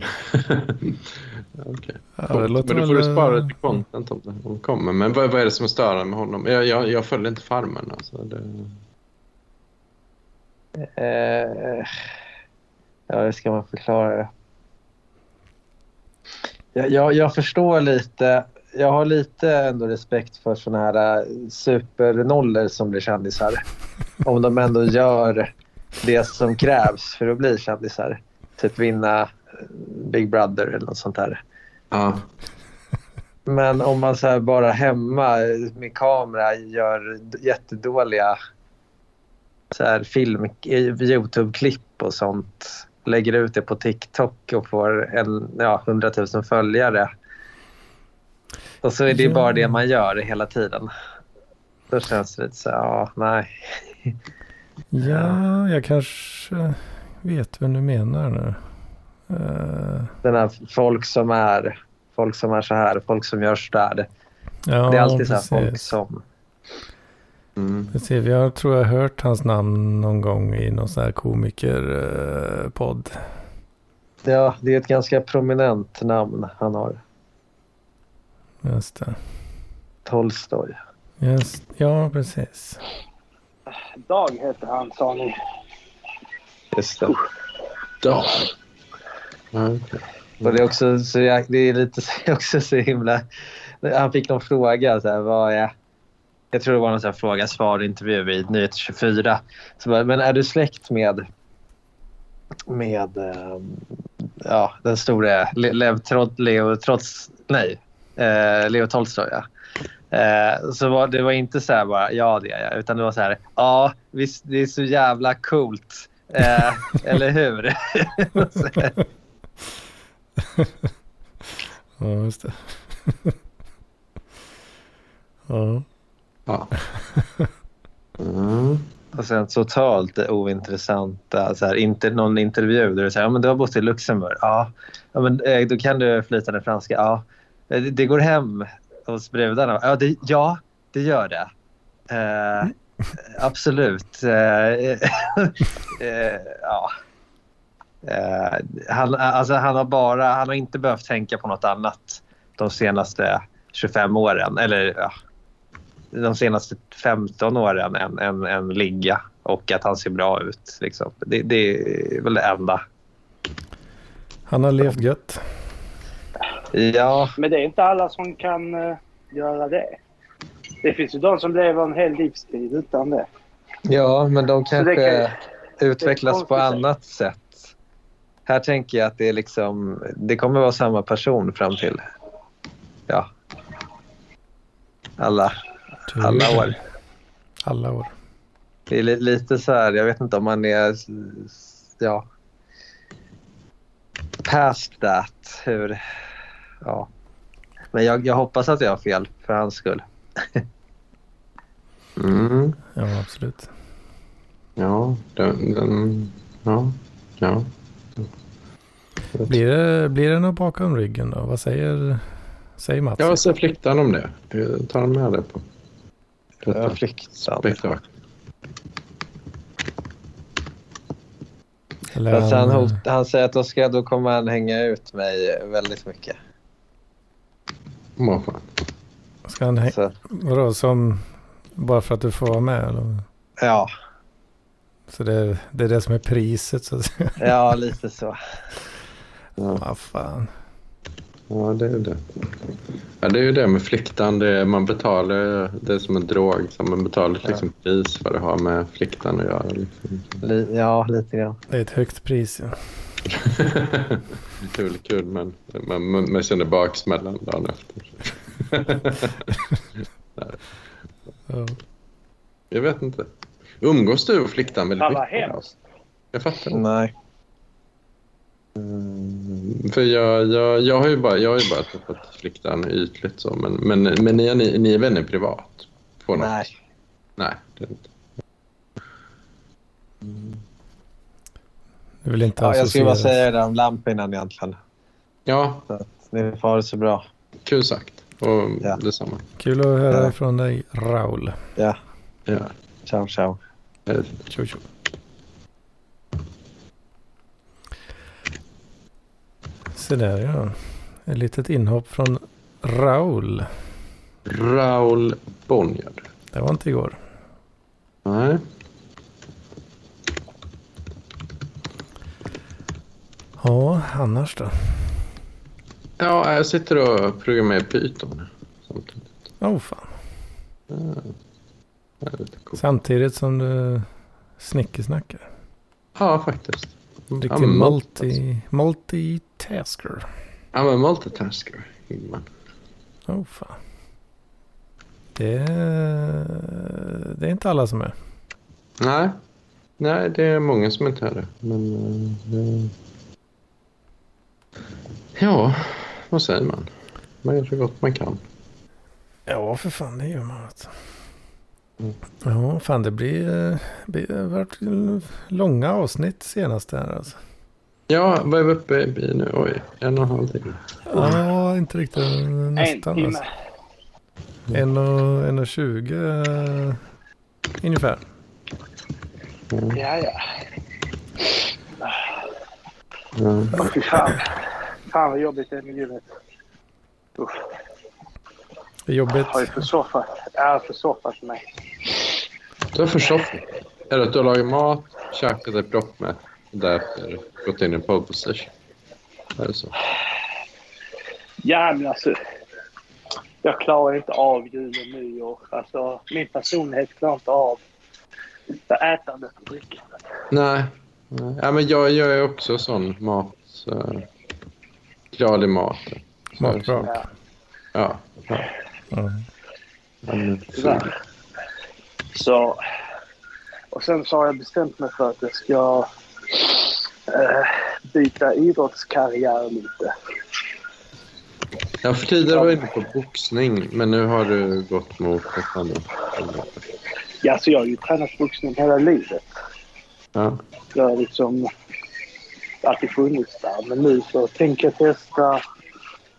Okej. Ja, Men då får du spara eh, lite content om det om det kommer. Men vad, vad är det som är störande med honom? Jag, jag, jag följer inte Farmen. Alltså. Det... Eh, ja, hur ska man förklara det? Jag, jag, jag förstår lite. Jag har lite ändå respekt för såna här eh, supernollor som blir kändisar. Om de ändå gör det som krävs för att bli kändisar. Typ vinna eh, Big Brother eller något sånt där. Ja. Men om man så här bara hemma med kamera gör jättedåliga så här film, Youtube-klipp och sånt. Lägger ut det på TikTok och får en, ja, 100 000 följare. Och så är det Ja. bara det man gör hela tiden. Då känns det lite så ja, nej. Ja, jag kanske vet vem du menar nu. Eh, Den här folk som är folk som är så här, folk som gör så där. ja, det är alltid så här precis. folk som... Mm. Jag tror jag har hört hans namn någon gång i någon sån här komikerpodd. Ja, det är ett ganska prominent namn han har. Just det. Tolstoj. Just, ja, precis. Dag heter han, sa ni. Just det. Dag. Okej. Och det är också så, jag, det är lite så- också så himla... Han fick någon fråga. Så här, vad är, jag tror det var någon fråga, svar, intervju i Nyheter 24. Så bara, men är du släkt med, med eh, ja, den stora Le, Lev Trot, Leo Trots... Nej, eh, Leo Tolstoj. Ja. Eh, så var, det var inte så här bara, ja det är jag. Utan det var så här, ja visst det är så jävla coolt. Eh, eller hur? Ja, just det. ja. Ja. Mm. Och sen totalt ointressanta, så här, inte någon intervju där du säger ja, men du har bott i Luxemburg. Ja, ja men, eh, då kan du flytande franska. Ja, Eh, det, det går hem hos brudarna. Ja, det, ja, det gör det. Eh, absolut. Eh, eh, ja. Eh, han, alltså, han, har bara, han har inte behövt tänka på något annat de senaste 25 åren. Eller ja, de senaste 15 åren än, än, än ligga och att han ser bra ut. Liksom. Det, det är väl det enda. Han har levt gött. Ja, Men det är inte alla som kan eh, göra det. Det finns ju de som lever en hel livstid utan det. ja men de kanske kan- utvecklas på annat sätt. Här tänker jag att det är liksom, det kommer vara samma person fram till ja, alla, Tur. alla år. Alla år. Det är li- lite så här, jag vet inte om man är ja, past that. Hur, ja. Men jag, jag hoppas att jag har fel för hans skull. Mm. Ja, absolut. Ja, den, den, ja, ja. Blir det, blir det något bakom ryggen då? Vad säger, säger Mats? Ja, vad säger flickan om det? Jag tar med det på Spektakel. Eller Fast han, han, hot, han säger att då, ska, då kommer han hänga ut mig väldigt mycket. Vad fan. ska han hä- Så, vadå, som, bara för att du får vara med? Eller? ja, Så det, det är det som är priset så att säga. ja, lite så. Ja, Vad fan. ja, det är det. Ja, det är ju det med fliktan. Det är, man betalar, det är som en drog. Så man betalar ett liksom pris för att ha med fliktan att göra. Liksom. Li, ja, lite grann. Det är ett högt pris. Ja. kul, kul, men man, man, man känner baksmällan dagen efter. Ja. Jag vet inte. Umgås du och fliktan väldigt Fan vad mycket? hemskt. Jag fattar. Nej. Mm, För jag, jag, jag har ju bara, jag har ju bara träffat fliktan ytligt så, men, men, men ni, ni, ni är vänner privat? På något? Nej. Nej, det är inte. Du vill inte Ja, jag skulle bara säga det om Lampinen egentligen. Ja, Så att ni får ha det så bra. kul sagt. Och Ja. detsamma. Kul att höra Ja. ifrån dig, Raul. Ja, Ja. ciao ciao. Eh, Tjo, Så där ja. Ett litet inhopp från Raul. Raul Bonnier. Det var inte igår. Nej. Ja, annars då? Ja, jag sitter och programmerar Python samtidigt. Åh oh, fan. Ja. Samtidigt som du snickesnackar. Ja, faktiskt. Riktig men multi, multitasker. Ja, men multitasker. Ingman. Åh oh, fan. Det, det är inte alla som är. Nej. Nej, det är många som inte är det. Men... eh, det... Ja, vad säger man? Man gör så gott man kan. Ja, för fan det gör man. du. Mm. Ja, fan det blir, eh, blir varit långa avsnitt senast här alltså. Ja, vad är vi uppe i nu? Oj, en och en halv timme. Ja, inte riktigt. En Nästan timme. alltså. En och, en och tjugo eh, ungefär. Mm. Ja, ja. Ja. Åh, fy fan. Fan vad jobbigt det är med ljudet. Usch. Det är jobbigt. Har ju försoffat. Jag har försoffat mig. Du har försoffat. Är det att du har lagat mat, käkat dig proppmätt och därefter gått in i pole position? Är det så? Ja, men alltså. Jag klarar inte av jul och nyår. Alltså, min personlighet klarar inte av det ätandet och drickandet. Nej. Ja, men jag gör ju också sån mat. Uh, glad i maten. Matbrak. Ja, Ja. ja. Men, tyvärr. Så. Och sen så har jag bestämt mig för att jag ska eh, byta idrottskarriär lite. ja, för tidigare var jag inne på boxning, men nu har du gått mot ett annat. Ja, så jag har ju tränat boxning hela livet. Ja. Jag har liksom alltid funnits där. Men nu så tänker jag testa.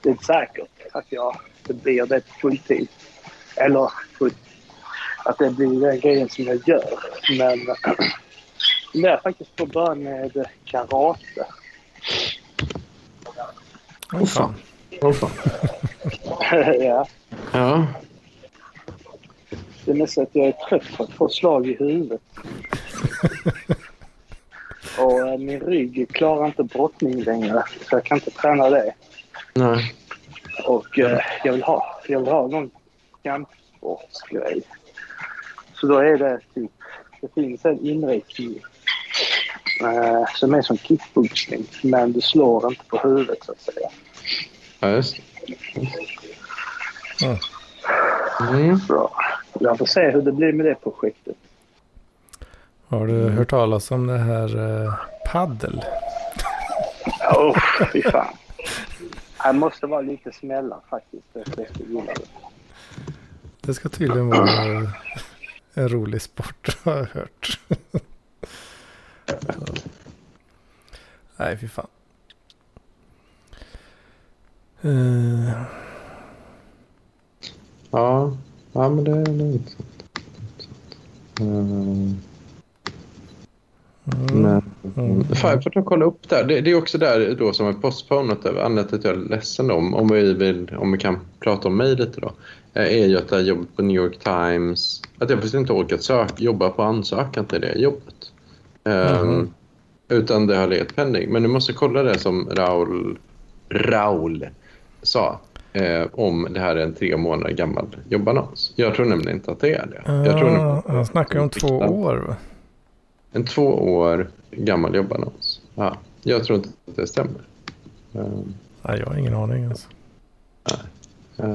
Det är inte säkert att jag det blir det på fulltid. Eller att det blir den grejen som jag gör. Men det är faktiskt på att börja med karate. Åh fan. Åh, fan. ja, Ja. det är nästan att jag är trött på att få slag i huvudet. Och eh, min rygg klarar inte brottning längre. Så jag kan inte träna det. Nej. Och eh, jag, vill ha, jag vill ha någon kampsportsgrej. Så då är det typ, det finns en inriktning eh, som är som kickboxning. Men du slår inte på huvudet så att säga. Ja, just det. Mm. Så jag får se hur det blir med det projektet. Har du hört talas om det här eh, paddel? Oh, fy fan. Det måste vara lite smällar faktiskt. Det det. Ska tydligen vara en rolig sport har jag hört. Nej, fy fan. Eh, Ja. ja, men det, är intressant. Mm. Mm, Men, mm. Fan, jag får ta kolla upp där. Det, det är också där då som är postponat. Anledningen till att jag är ledsen om, om vi, vill, om vi kan prata om mig lite då, eh, är ju att jag har jobbat på New York Times. Att jag faktiskt inte orkat sök, jobba på ansökan till det jobbet. Ehm, Mhm. Utan det har legat pending. Men du måste kolla det som Raul, Raul sa. Eh, om det här är en tre månader gammal jobbannons. Jag tror nämligen inte att det är det. Jag tror Ah, att- han snackar om två år. Va? En två år gammal jobbannons. Ja, jag tror inte att det stämmer. Ehm, Nej, jag har ingen aning ens. eh,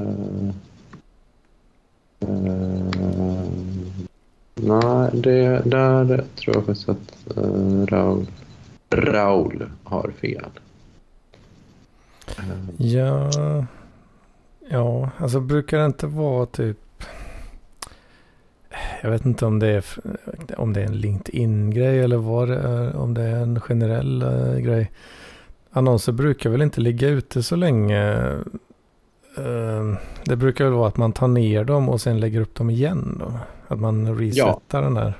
eh, nej, det, där tror jag faktiskt att uh, Raul, Raul har fel. Ehm, Ja, ja, alltså brukar det inte vara typ... jag vet inte om det är, om det är en LinkedIn-grej eller vad det är, om det är en generell eh, grej. Annonser brukar väl inte ligga ute så länge. Eh, det brukar väl vara att man tar ner dem och sen lägger upp dem igen då. Att man resetar den där.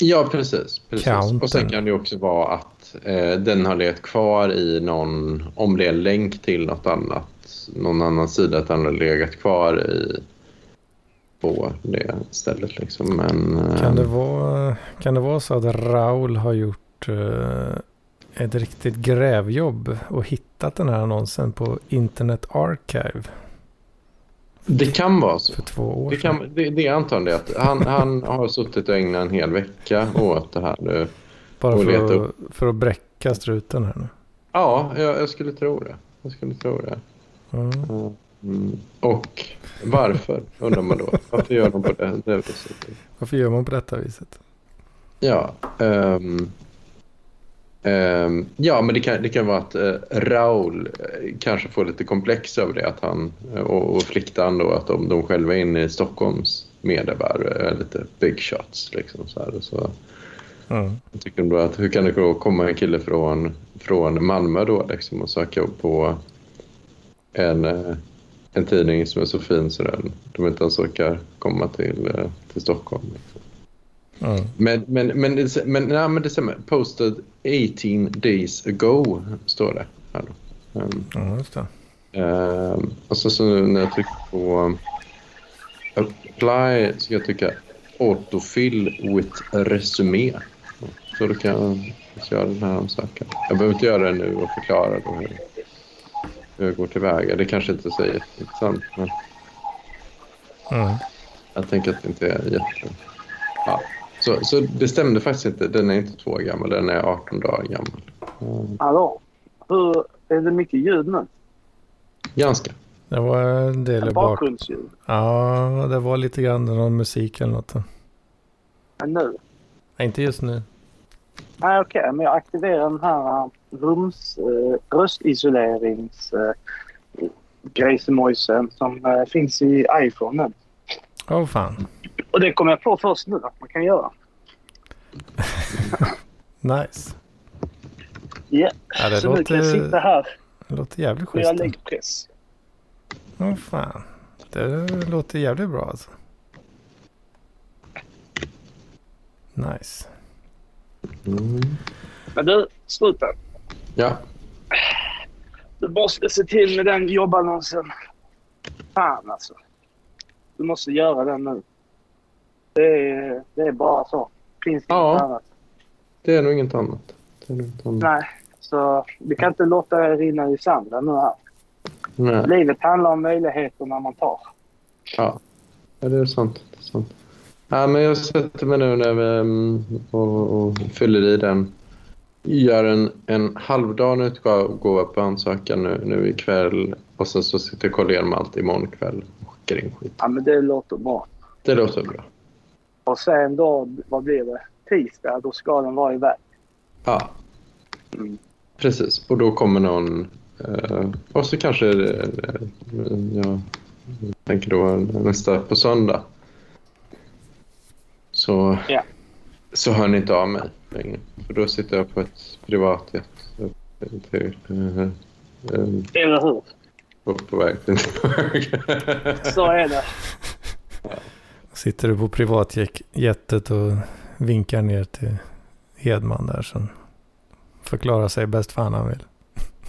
Ja, precis. precis. Counten. Och sen kan det också vara att eh, den har legat kvar i någon, om det är en länk till något annat, någon annan sida, att den har legat kvar i på det stället. Liksom. Men, eh, Kan det vara, kan det vara så att Raul har gjort eh, ett riktigt grävjobb och hittat den här annonsen på Internet Archive det kan vara så. för två år Det, kan, det, det är antagligen. Att han, han har suttit och ägnat en hel vecka åt det här. Bara för att, för att bräcka struten här nu. Ja, jag, jag skulle tro det. Jag skulle tro det. Ja. Mm. Och varför, undrar man då. Varför gör de på det, det viset? Varför gör man på detta viset? Ja, ehm, ehm, ja men det kan, det kan vara att uh, Raul eh, kanske får lite komplex över det. Att han, eh, och, och fliktan då, att de, de själva är inne i Stockholms medievärld är lite big shots. Liksom, så här, så Mm. jag tycker då att hur kan det då komma en kille från, från Malmö då liksom, och söka upp på en, eh, en tidning som är så fin så den, de inte ens orkar komma till, eh, till Stockholm. Mm. Men, men, men, men, nej, men det stämmer. Posted 18 days ago står det. Här. Ehm, Ja, just det. ehm, och så, så när jag trycker på apply så ska jag trycka autofill with resume. Så då kan jag göra den här ansökan. Jag behöver inte göra det nu och förklara då hur, hur jag går tillväga. Det kanske inte är så jätteintressant men Mm. jag tänker att det inte är jätte... Ja. Så, så det stämde faktiskt inte. Den är inte två år gammal, den är 18 dagar gammal. Mm, Hallå? Hur, är det mycket ljud nu? Ganska. Det var en del bak. Bakgrundsljud? Ja, det var lite grann någon musik eller något. Men nu? Nej, inte just nu. Nej, okej. men jag aktiverar den här rums, äh, röstisolerings äh, grejsemojsen som äh, finns i iPhone. Åh oh, fan. Och det kom jag på först nu att man kan göra. Nice. Ja, Ja, det så nu kan jag sitta låter, här det låter jävligt och göra schysst. läggpress. Åh fan. Det låter jävligt bra alltså. Nice. Mm. Men du, sluta. Ja. Du måste se till med den jobbannonsen. Fan alltså. Du måste göra den nu. Det är, det är bara så. Finns Ja. inget annat. Det är nog inget annat. Det är nog inget annat. Nej, så vi kan inte låta det rinna i sanden nu här. Nej. Livet handlar om möjligheterna man tar. Ja. ja, det är sant. Det är sant. Ja, men jag sätter mig nu när vi, mm, och, och fyller i den. Gör en, en halvdan utgåva på ansökan nu, nu ikväll och sen så sitter jag och kollar igenom allt imorgon kväll och skickar in skit. Ja, men det låter bra. Det låter bra. Och sen då, vad blir det? Tisdag, då ska den vara iväg. Ja, Mm. precis. Och då kommer någon... Eh, och så kanske... Eh, jag tänker då nästa på söndag. Så, Ja. så hör ni inte av mig längre. För då sitter jag på ett privatjet till, eh, Eller hur? på, på väg till Så är det. Sitter du på privatjetet och vinkar ner till Hedman där som förklarar sig bäst fan han vill.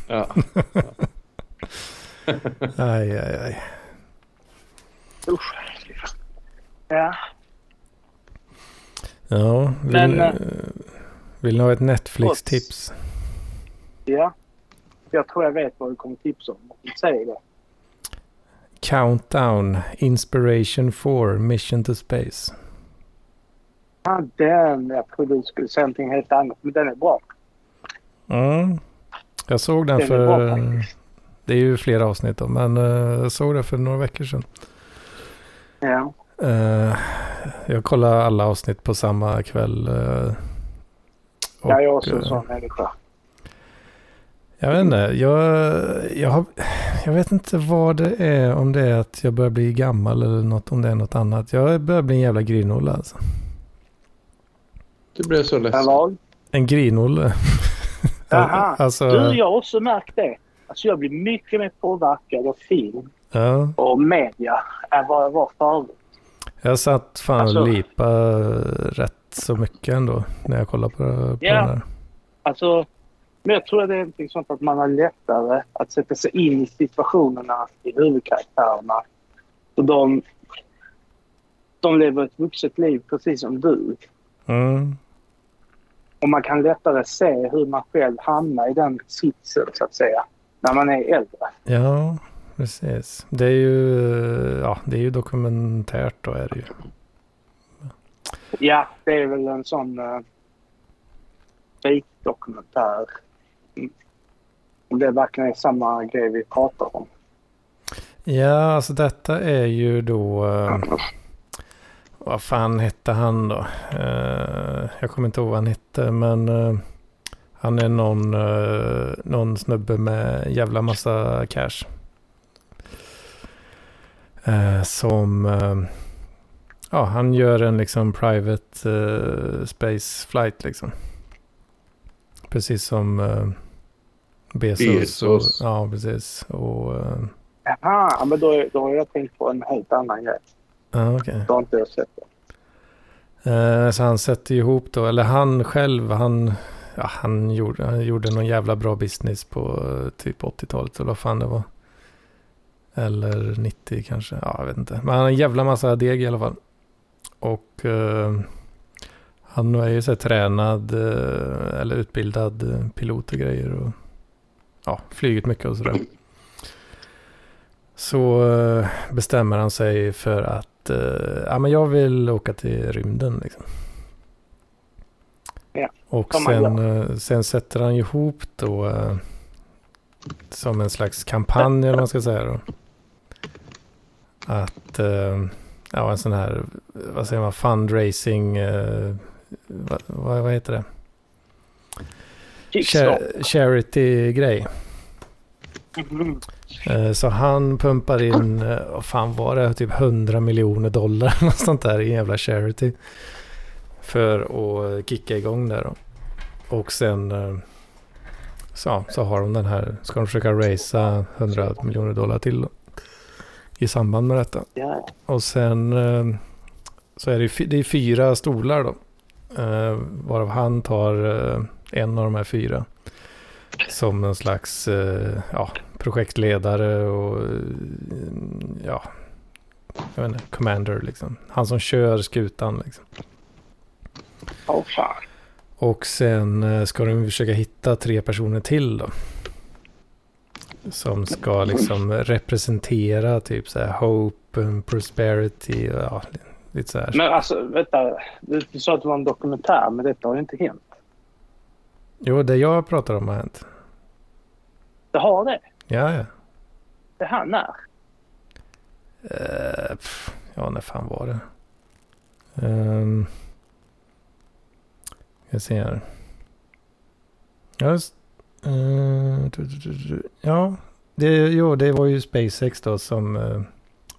ja. Aj, aj, aj. Usch. Ja. Ja, vill, Men, eh, vill ni ha ett Netflix-tips? Ja. Jag tror jag vet vad du kommer tipsa om. Säg det. Countdown, Inspiration 4, Mission to Space. Ja, den. Jag trodde du skulle säga någonting helt annat. Men den är bra. Mm. Jag såg den Den är för... bra faktiskt. Det är ju flera avsnitt då, men eh, jag såg den för några veckor sedan. Ja. Eh, jag kollar alla avsnitt på samma kväll. Eh, Jag är och, också en eh, sån människa. Jag vet inte, jag, jag, har, jag vet inte vad det är. Om det är att jag börjar bli gammal eller något, om det är något annat. Jag börjar bli en jävla grinolle alltså. Du blev så En ledsen. En grinolle. Jaha. alltså, Du, jag har också märkt det. Alltså jag blir mycket mer påverkad av film ja. och media än vad jag var förut. Jag satt fan Alltså- och lipa rätt så mycket ändå när jag kollade på, på Ja. den här. Alltså, men jag tror att det är någonting sånt att man har lättare att sätta sig in i situationerna i huvudkaraktärerna. Så de, de lever ett vuxet liv precis som du. Mm. Och man kan lättare se hur man själv hamnar i den sitsen så att säga. När man är äldre. Ja, precis. Det är ju, ja, det är ju dokumentärt då är det ju. Ja, det är väl en sån eh, uh, dokumentär. Om det verkligen är samma grej vi pratar om. Ja, alltså detta är ju då... Uh, vad fan hette han då? Uh, jag kommer inte ihåg vad han hette, men Uh, han är någon, eh, någon snubbe med jävla massa cash. Eh, som eh, ja, han gör en liksom private eh, space flight liksom. Precis som uh, Bezos. Bezos. Och, ja, precis. Och... eh, Jaha, men då, då har jag tänkt på en helt annan grej. Ja, okej. Då har inte jag sett det. Eh, Så han sätter ihop då, eller han själv, han, ja, han, gjorde, han gjorde någon jävla bra business på eh, typ 80-talet eller vad fan det var. Eller 90 kanske, ja jag vet inte. Men han har en jävla massa deg i alla fall. Och eh, han är ju så tränad eh, eller utbildad eh, pilot och grejer. Och, ja, flugit mycket och sådär. Så eh, bestämmer han sig för att eh, ja, men jag vill åka till rymden. Liksom. Ja, och sen, eh, sen sätter han ihop då som en slags kampanj eller vad man ska säga då. Att eh, ja, en sån här, vad säger man, fundraising, eh, vad, vad, vad heter det? Kickstart. Cha- Charity-grej. Mhm. Eh, Så han pumpar in, eh, vad fan var det, typ 100 miljoner dollar eller något sånt där i jävla charity. För att kicka igång det då. Och sen eh, så, så har de den här, ska de försöka raisa 100 miljoner dollar till då, i samband med detta. Ja, Och sen eh, så är det, det är fyra stolar då. Eh, varav han tar eh, en av de här fyra. Som en slags ja, projektledare och ja, jag vet inte, commander liksom. Han som kör skutan liksom. Åh fan. Och sen ska de försöka hitta tre personer till då. Som ska liksom representera typ så här hope and prosperity och ja, lite så här. Men alltså, vänta. Du sa att det var en dokumentär, men detta har ju inte hänt. Jo, det jag pratar om har hänt. Det har det. Ja, ja. Det här när? Eh, pff, ja, när fan var det? Um, jag ser här. Ja, eh, ja det, jo, det var ju SpaceX då som, eh,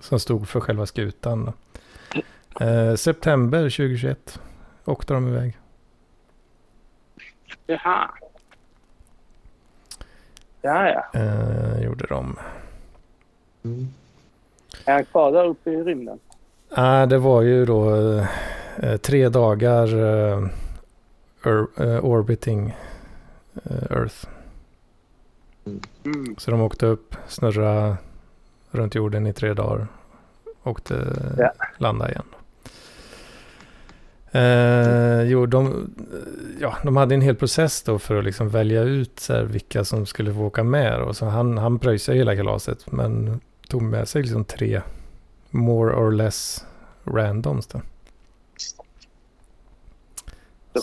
som stod för själva skutan. Då. Eh, september 2021 åkte de iväg. Jaha. Ja, ja. Eh, gjorde de. Mm. Är han kvar där uppe i rymden? Nej, det var ju då eh, tre dagar eh, or, eh, orbiting eh, Earth. Mm. Så de åkte upp, snurrade runt jorden i tre dagar. Åkte, Ja. landa igen. Eh, jo, de, ja, de hade en hel process då för att liksom välja ut så här, vilka som skulle få åka med. Och så han, han pröjsade hela kalaset men tog med sig liksom tre more or less randoms då.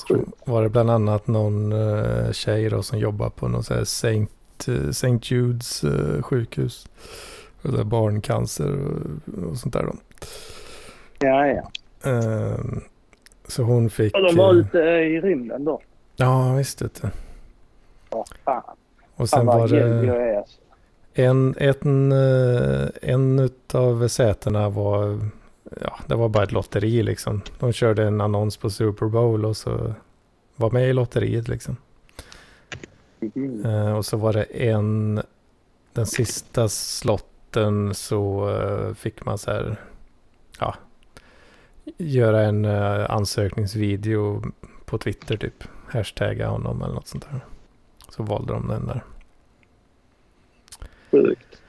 Så var det bland annat någon uh, tjej då som jobbar på någon så här Saint, eh, Saint Judes eh, sjukhus. Barncancer och, sånt där då. Ja, ja. Ehm, så hon fick... Och de var eh, ute i rymden då? Ja, visst vet du. Åh, fan. Och sen var det... Alltså. En, en, eh, en av sätena var, ja, det var bara ett lotteri liksom. De körde en annons på Super Bowl och så var med i lotteriet liksom. Eh, och så var det en, den sista slotten så eh, fick man så här, ja, göra en eh, ansökningsvideo på Twitter typ. Hashtagga honom eller något sånt där. Så valde de den där. Sjukt.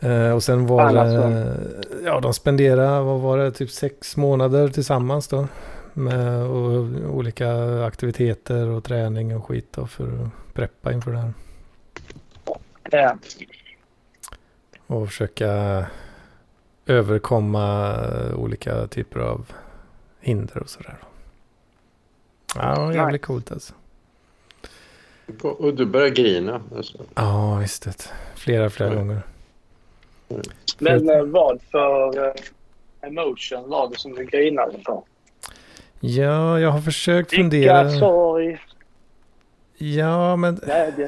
Eh, och sen var det, alltså. ja de spenderade, vad var det, typ sex månader tillsammans då. Med och, olika aktiviteter och träning och skit då för att preppa inför det här. Ja. Och försöka överkomma olika typer av hinder och sådär. Ja, jävligt Nice. coolt alltså. Och du börjar grina. Alltså. Ja, visst det. Flera, flera Mm. gånger. Men eh, vad för eh, emotion var det som du grinade för? Ja, jag har försökt Lycka, fundera. sorg, Ja, men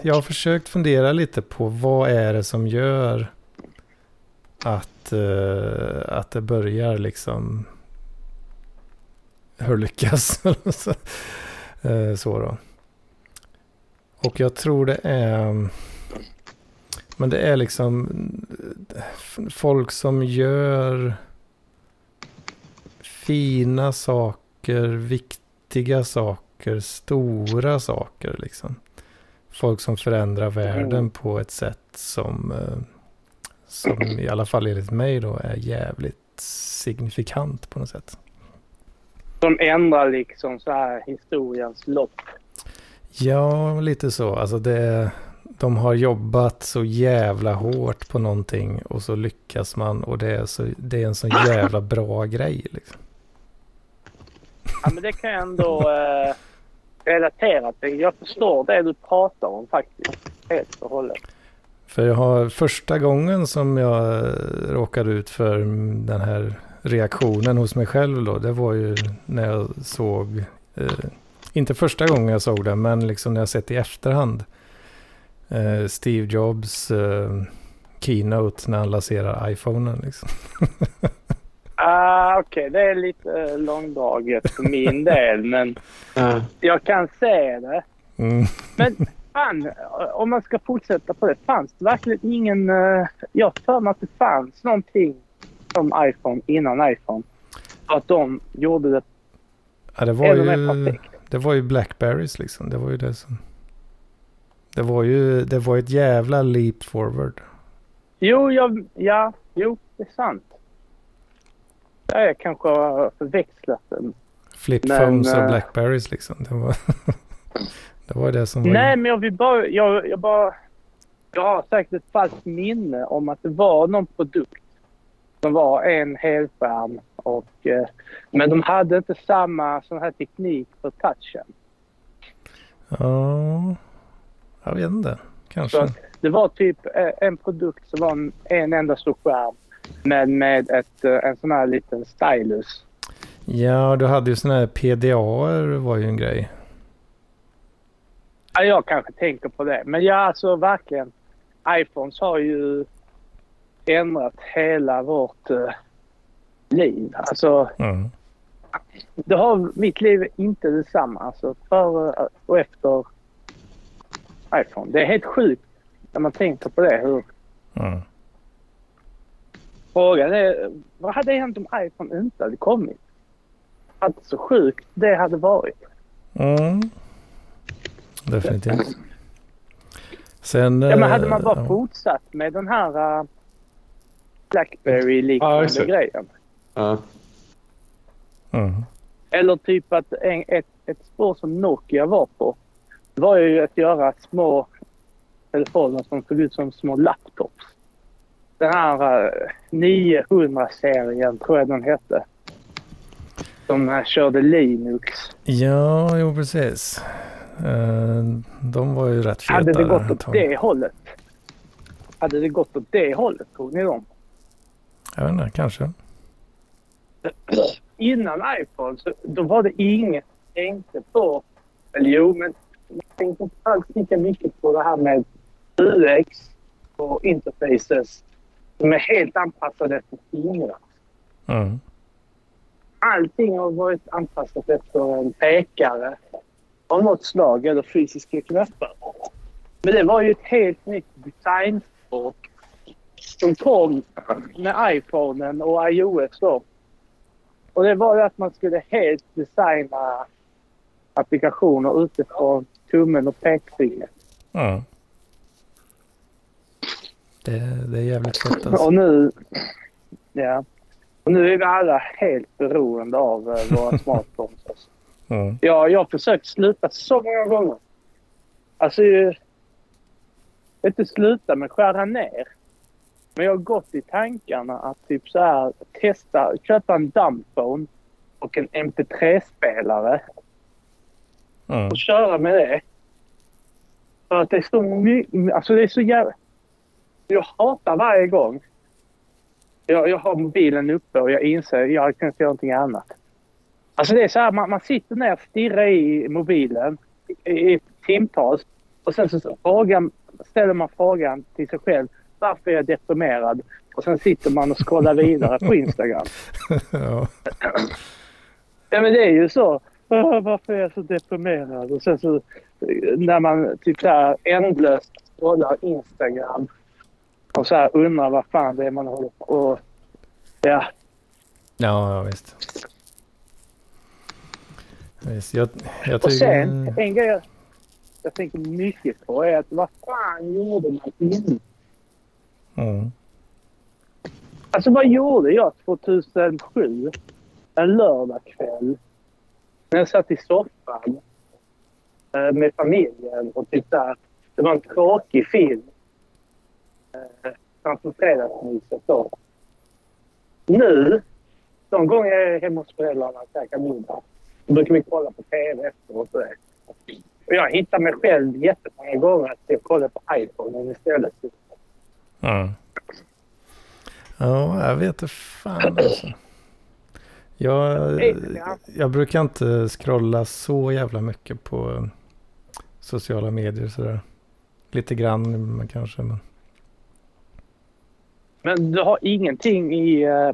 jag har försökt fundera lite på vad är det som gör att, eh, att det börjar liksom hur lyckas. så, Eh, så då. Och jag tror det är men det är liksom folk som gör fina saker, viktiga saker, stora saker liksom. Folk som förändrar världen på ett sätt som, eh, som i alla fall enligt mig då är jävligt signifikant på något sätt. Som ändrar liksom så här historiens lopp. Ja, lite så. Alltså det, de har jobbat så jävla hårt på någonting och så lyckas man och det är, så, det är en så jävla bra grej. Liksom. Ja, men det kan jag ändå eh, Relaterat, till. Jag förstår det du pratar om faktiskt. Helt och hållet. För jag har första gången som jag råkade ut för den här reaktionen hos mig själv då. Det var ju när jag såg, eh, inte första gången jag såg det, men liksom när jag sett i efterhand. Eh, Steve Jobs eh, keynote när han lanserar iPhonen liksom. Ah, Okej, det är lite eh, långdraget för min del, men Ja. jag kan se det. Mm. Men fan, om man ska fortsätta på det. Fanns det verkligen ingen... eh, jag för mig att det fanns någonting som iPhone innan iPhone. Att de gjorde det Ja, det var ännu mer ju... perfekt. Det var ju Blackberries liksom. Det var ju det som... Det var ju det var ett jävla leap forward. Jo, jag, ja, jo, det är sant. Jag kanske har förväxlat den. Flip Men, phones och eh, Blackberries liksom. Det var det, var det som var... Nej, men jag vill bara... Jag, jag bara... Jag har säkert ett falskt minne om att det var någon produkt som var en helskärm och... Eh, men de hade inte samma sån här teknik för touchen. Ja, jag vet inte. Kanske. Så det var typ eh, en produkt som var en, en enda stor skärm men med ett, eh, en sån här liten stylus. Ja, du hade ju sådana här PDA var ju en grej. Ja, jag kanske tänker på det. Men ja, alltså verkligen. iPhones har ju ändrat hela vårt eh, liv. Alltså, Mm. det har, mitt liv är inte detsamma. Alltså, före och efter iPhone. Det är helt sjukt när man tänker på det. Hur, Mm. Frågan är, vad hade hänt om iPhone inte hade kommit? Att så sjukt det hade varit. Mm. Definitivt. Sen... Ja, men hade man eh, bara ja. fortsatt med den här uh, Ja, Blackberry-liknande exakt. grejen. Ja. Mm. Eller typ att en, ett, ett spår som Nokia var på var ju att göra små telefoner som såg ut som små laptops. Den här uh, 900-serien tror jag den hette. Som uh, körde Linux. Ja, jo precis. Eh, de var ju rätt feta. Hade det gått åt det hållet? Hade det gått åt det hållet, tror ni dem? Jag vet inte, kanske. Innan iPhone så då var det inget jag tänkte på. Eller jo, men jag tänkte inte alls lika mycket på det här med UX. och interfaces som är helt anpassade efter fingrar. Mm. Allting har varit anpassat efter en pekare av något slag eller fysiska knappar. Men det var ju ett helt nytt designspråk som kom med iPhonen och iOS då. Och det var ju att man skulle helt designa applikationer utifrån tummen och pekfingret. Mm. Det, det är jävligt fett alltså. Och nu... Ja. Och nu är vi alla helt beroende av eh, våra smartphones. Alltså. Mm. Ja, jag har försökt sluta så många gånger. Alltså... eh, Inte sluta, men skära ner. Men jag har gått i tankarna att typ så här testa, köpa en dumbphone och en MP3-spelare Mm. och köra med det. För att det är så mycket... Alltså det är så jävla... Jag hatar varje gång. Jag, jag har mobilen uppe och jag inser att jag kan inte göra någonting annat. Alltså det är så här, man, man sitter ner och stirrar i mobilen i, i timtals och sen så, frågan, ställer man frågan till sig själv varför är jag deprimerad? Och sen sitter man och scrollar vidare på Instagram. ja. Ja men det är ju så. "Åh, Varför är jag så deprimerad? Och sen så när man typ så här ändlöst scrollar Instagram och så här undrar vad fan det är man håller på och Ja, Ja, ja, visst. visst. Jag, jag och tycker... sen en grej jag, jag tänker mycket på är att vad fan gjorde man innan? Mm. Alltså vad gjorde jag 2007? En lördagkväll. När jag satt i soffan eh, med familjen och typ där. Det var en tråkig film. Framför fredagsmyset då. Nu, de gånger jag är hemma hos föräldrarna och käkar middag, då brukar vi kolla på TV efteråt. Och det. Jag hittar mig själv jättemånga gånger att jag kollar på iPhone istället. Mm. Ja, jag vet inte fan alltså. Jag, Ja. jag brukar inte scrolla så jävla mycket på sociala medier sådär. Lite grann kanske. Men... Men du har ingenting i, eh,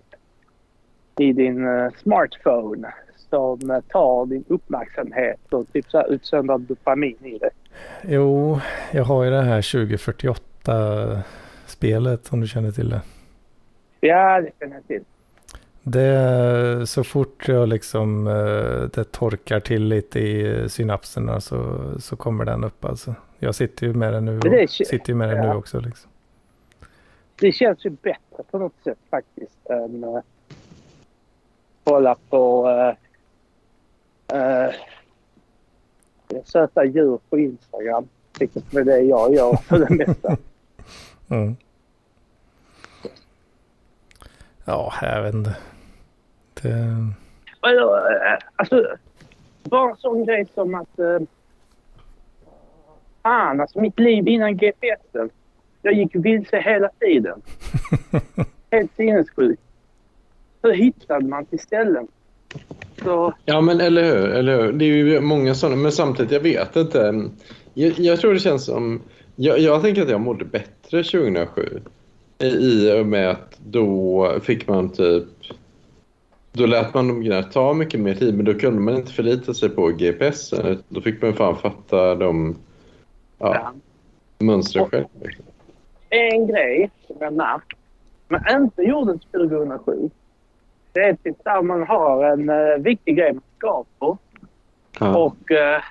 i din eh, smartphone som eh, tar din uppmärksamhet och typ så utsöndrar dopamin i det. Jo, jag har ju det här 2048 spelet om du känner till det. Ja, det känner jag till. Det, så fort jag liksom det torkar till lite i synapserna så, så kommer den upp alltså. Jag sitter ju med den nu, Men det är och, sitter ju med den ja. nu också liksom. Det känns ju bättre på något sätt faktiskt än uh, kolla på uh, uh, söta djur på Instagram. Vilket är det jag gör för det mesta. Mm. Ja, jag vet inte. Det, Alltså, bara en sån grej som att... Fan, alltså mitt liv innan GPSen. Jag gick vilse hela tiden. Helt sinnessjukt. Hur hittade man till ställen? Så, Ja, men eller hur? Eller hur? Det är ju många sådana, men samtidigt, jag vet inte. Jag, jag tror det känns som... Jag, jag tänker att jag mådde bättre 2007. I, I och med att då fick man typ... Då lät man de grejerna ta mycket mer tid, men då kunde man inte förlita sig på GPS. Då fick man fan fatta de ja, ja. mönstren själv. En grej som jag märkt, men inte gjorde 2007. Det är typ där man har en uh, viktig grej man ska på. Ja. Och, eh,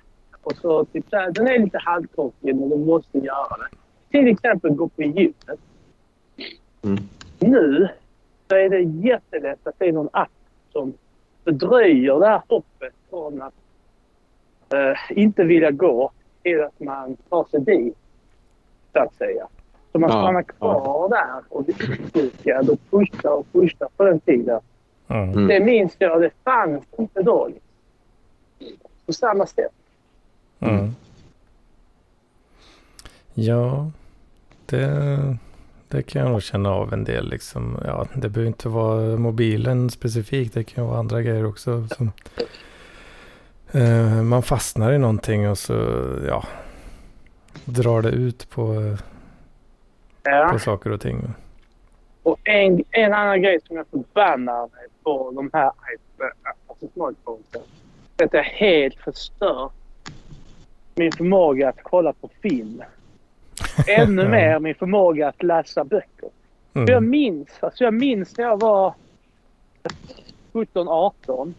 och så typ så här, den är lite halvtråkig men du måste göra det. Till exempel gå på gymmet. Mm. Nu så är det jättelätt att det är någon app som fördröjer det här hoppet från att eh, inte vilja gå till att man tar sig dit. Så att säga. Så man Ja, stannar kvar där och blir utnyttjad och pushar och pushar på den tiden. mm. Mm. Det minns jag, det fanns inte då. liksom. På samma sätt. Mm. Ja, det, det kan jag nog känna av en del. Liksom. Ja, det behöver inte vara mobilen specifikt. Det kan vara andra grejer också. Som, eh, man fastnar i någonting och så ja, drar det ut på, Ja. på saker och ting. Och en, en annan grej som jag förbannar mig på de här alltså smartphonesen. är att jag helt förstört min förmåga att kolla på film. Ännu Ja. mer min förmåga att läsa böcker. För jag Mm. minns, alltså jag minns när jag var 17-18.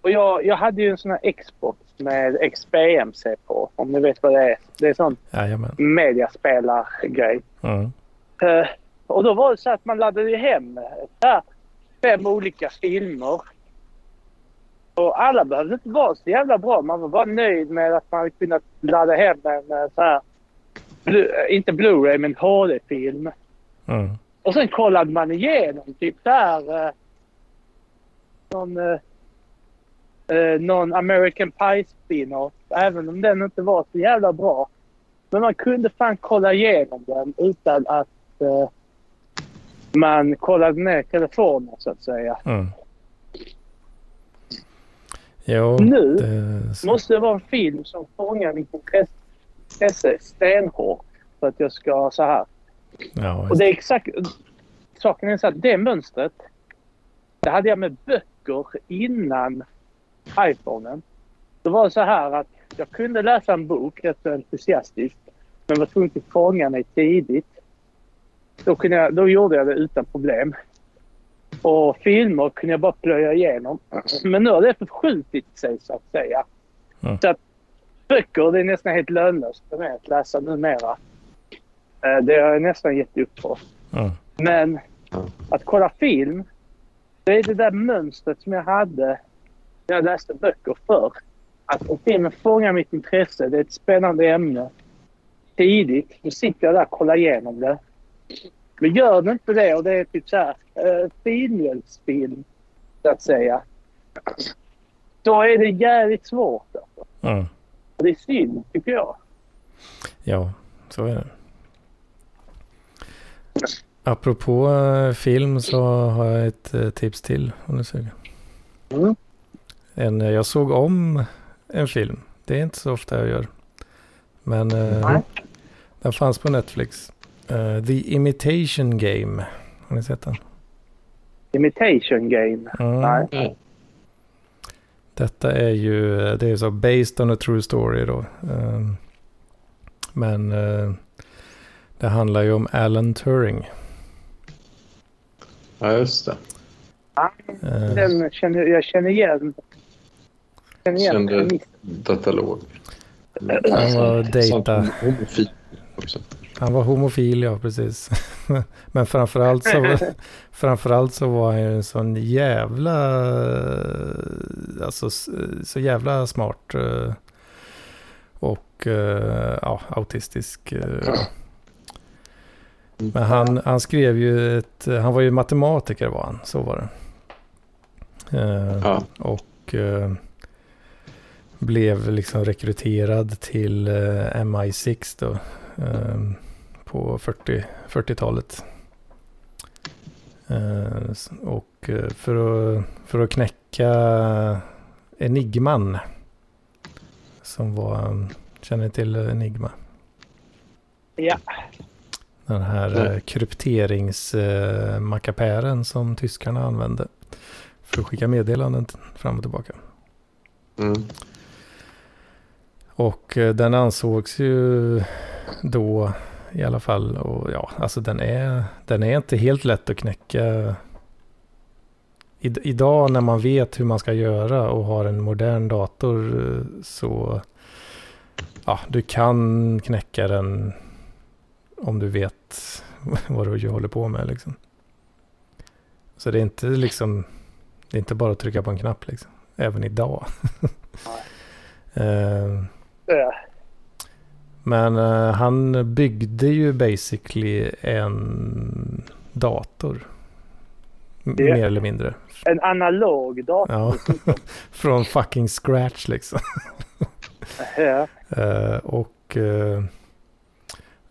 Och jag, jag hade ju en sån här Xbox med XBMC på. Om ni vet vad det är. Det är sån mediaspelargrej. Mm. Eh, och då var det så att man laddade hem här, fem olika filmer. Och alla behövde inte vara så jävla bra. Man var bara nöjd med att man hade kunnat ladda hem en eh, så här, Blu- eh, inte Blu-ray men HD-film. Mm. Och sen kollade man igenom typ här eh, någon, eh, någon American Pie spin-off. Även om den inte var så jävla bra. Men man kunde fan kolla igenom den utan att eh, man kollade ner telefonen så att säga. Mm. Jo, Nu det, måste det vara en film som fångar mitt intresse stenhårt för att jag ska så här. ja, Och det är exakt... Saken är så att det mönstret, det hade jag med böcker innan iPhonen. Det var så här att jag kunde läsa en bok rätt så entusiastiskt men var tvungen att fånga mig tidigt. Då, kunde jag, då gjorde jag det utan problem. Och filmer kunde jag bara plöja igenom. Men nu har det förskjutit sig så att säga. Mm. Så att böcker det är nästan helt lönlöst för mig att läsa numera. Eh, Det har jag nästan gett upp på. mm. Men att kolla film, det är det där mönstret som jag hade när jag läste böcker förr. Att om filmen fångar mitt intresse, det är ett spännande ämne. Tidigt, då sitter jag där och kollar igenom det. Men gör det inte det och det är typ så här eh, finmjölksfilm, så att säga. Då är det jävligt svårt. Alltså. Mm. Och det är synd, tycker jag. Ja, så är det. Apropå eh, film så har jag ett eh, tips till om du suger. Mm. En, eh, jag såg om en film. Det är inte så ofta jag gör. Men eh, den fanns på Netflix. Eh, The Imitation Game. Har ni sett den? Imitation game. Mm. Nej. Detta är ju, det är så based on a true story då. Ehm, Men eh, det handlar ju om Alan Turing. Ja, just det. Eh, Den känner, jag känner igen. Känner igen Kände- premissen. Datalog. Han var data. Sånt homofil också. Han var homofil, ja precis. Men framförallt så, framförallt så var han ju en sån jävla, alltså så jävla smart eh, och eh, ja, autistisk. eh. Men han, han skrev ju ett, han var ju matematiker var han, så var det. Ja. Och blev liksom rekryterad till eh, MI6 då. eh, på 40, 40-talet. Eh, och eh, för att, för att knäcka Enigman. Som var, känner ni till Enigma? Ja. Den här eh, krypteringsmackapären som tyskarna använde. För att skicka meddelanden fram och tillbaka. Mm. Och eh, den ansågs ju då i alla fall. Och ja, alltså den är, den är inte helt lätt att knäcka. I, idag när man vet hur man ska göra och har en modern dator så ja, du kan knäcka den om du vet vad du håller på med liksom. Så det är inte liksom, det är inte bara att trycka på en knapp liksom. Även idag. Eh, Ja. men eh, han byggde ju basically en dator. Ja. Mer eller mindre. En analog dator. Ja. Från fucking scratch liksom. Ja. Eh, och eh,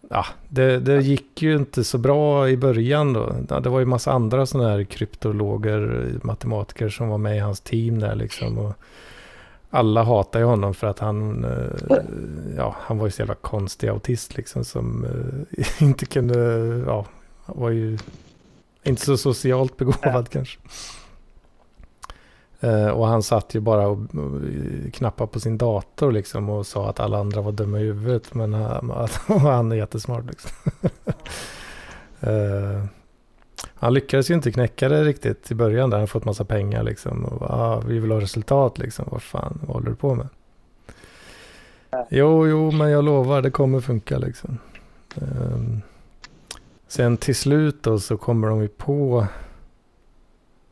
ja, det, det gick ju inte så bra i början då. Det var ju massa andra sådana här kryptologer, matematiker som var med i hans team där liksom. Och alla hatar ju honom för att han, eh, ja, han var ju så jävla konstig autist liksom som eh, inte kunde, ja, var ju inte så socialt begåvad kanske. Eh, och han satt ju bara och, knappade på sin dator liksom och sa att alla andra var dumma i huvudet. Men han, att han är jättesmart liksom. Han lyckades ju inte knäcka det riktigt i början där han fått massa pengar liksom. Och, ah, vi vill ha resultat liksom. Vad fan vad håller du på med? Jo, jo, men jag lovar det kommer funka liksom. Um, sen till slut då så kommer de ju på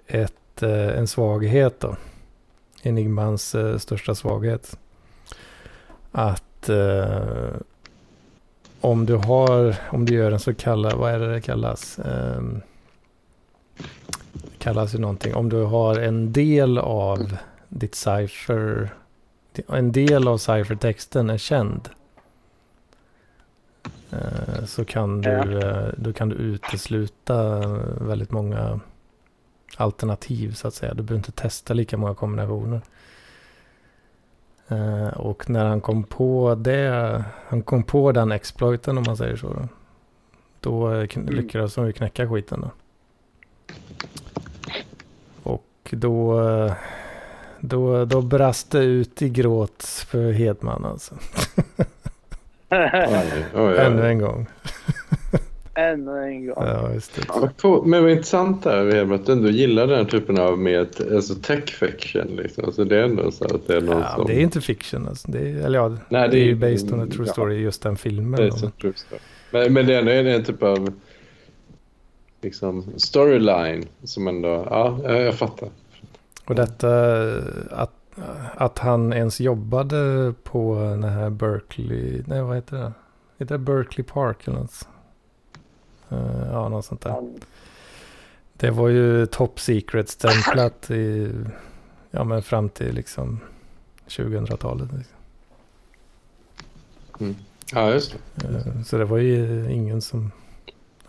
ett, eh, en svaghet då. Enigmans uh, största svaghet. Att uh, om du har, om du gör en så kallad, vad är det det kallas? Um, kallas ju någonting. Om du har en del av ditt cipher, en del av ciphertexten är känd. Uh, så kan du, uh, då kan du utesluta väldigt många alternativ så att säga. Du behöver inte testa lika många kombinationer. Uh, och när han kom på det, han kom på den exploiten om man säger så. Då, då mm. lyckades de ju knäcka skiten då. Och då, då, då brast det ut i gråt för Hedman alltså. oj, oj, Ännu en gång. Ännu en gång. Ja, just det. Ja, men vad intressant det är att du ändå gillar den typen av mer alltså tech fiction. Liksom. Alltså det är ändå så att det är någon ja, som... Det är inte fiction. Alltså. Det är, eller ja, Nej, det, är ju based on a true story, ja. just den filmen. Det är true story. Men, men det är ändå en typ av liksom, storyline som ändå... Ja, jag fattar. Och detta att, att han ens jobbade på den här Berkeley... Nej, vad heter det? Heter det Berkeley Park eller något? Uh, ja, något sånt där. Det var ju top secret stämplat i, ja men fram till liksom 2000-talet. Liksom. Mm. Ja, just det. Uh, så det var ju ingen som,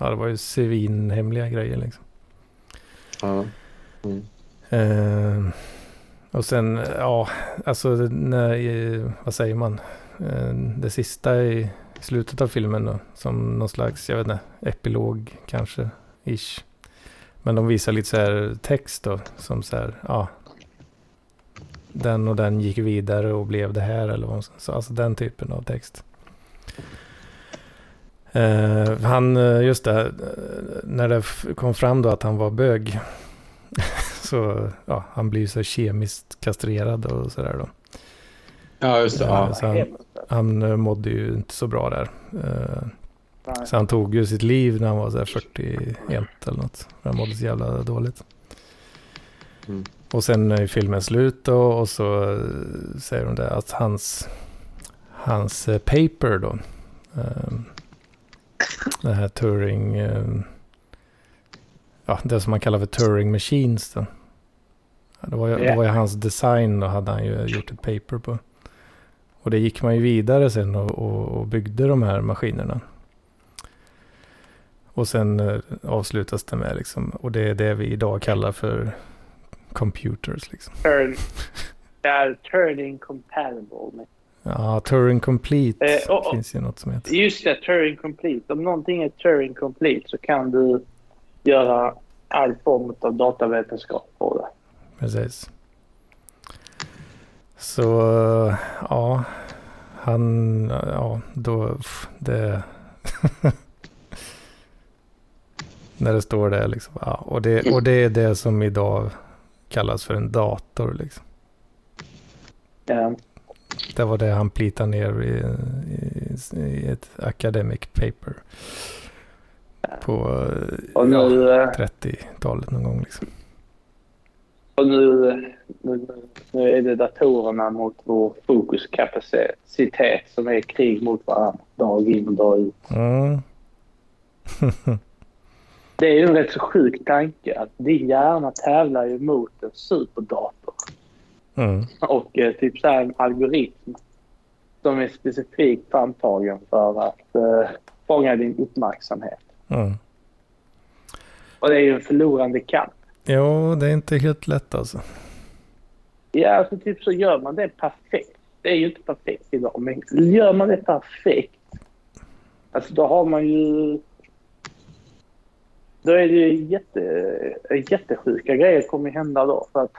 ja det var ju svinhemliga grejer liksom. Ja. Mm. Uh, och sen, ja, alltså när, vad säger man? det sista i slutet av filmen då, som någon slags, jag vet inte, epilog kanske, ish. Men de visar lite så här text då, som så här, ja. Den och den gick vidare och blev det här eller vad man ska. Alltså den typen av text. Uh, han, eh, just det, uh, när det kom fram då att han var bög. så, ja, han blir så kemiskt kastrerad och sådär då. Ja, just det. Ja. Så han, han eh, mådde ju inte så bra där. Eh, så han tog ju sitt liv när han var så 41 eller något. Han mådde så jävla dåligt. Mm. Och sen är filmen slut då, och så eh, säger de det att hans, hans paper då. Um, det här Turing. Eh, ja, det som man kallar för Turing Machines då. Det var ju, yeah. det var ju hans design och hade han ju gjort ett paper på. Och det gick man ju vidare sen och, och, och byggde de här maskinerna. Och sen eh, avslutas det med liksom, och det är det vi idag kallar för computers liksom. Turn, ja, compatible. Ja, Turing complete eh, och, finns ju något som heter. Just det, Turing complete. Om någonting är Turing complete så kan du göra all form av datavetenskap på det. Precis. Så ja, han, ja, då, det... när det står där liksom. Ja, och, det, och det är det som idag kallas för en dator liksom. Ja. Det var det han plitade ner i, i, i ett academic paper. På nu, ja, 30-talet någon gång liksom. Och nu, nu, nu är det datorerna mot vår fokuskapacitet som är krig mot varandra dag in och dag ut. Mm. det är ju en rätt så sjuk tanke att din hjärna tävlar ju mot en superdator. Mm. Och eh, typ så här en algoritm som är specifikt framtagen för att eh, fånga din uppmärksamhet. Mm. Och det är ju en förlorande kamp. Jo, det är inte helt lätt alltså. Ja, alltså typ så gör man det perfekt. Det är ju inte perfekt idag, men gör man det perfekt. Alltså då har man ju... Då är det ju jätte, jättesjuka grejer kommer hända då. För att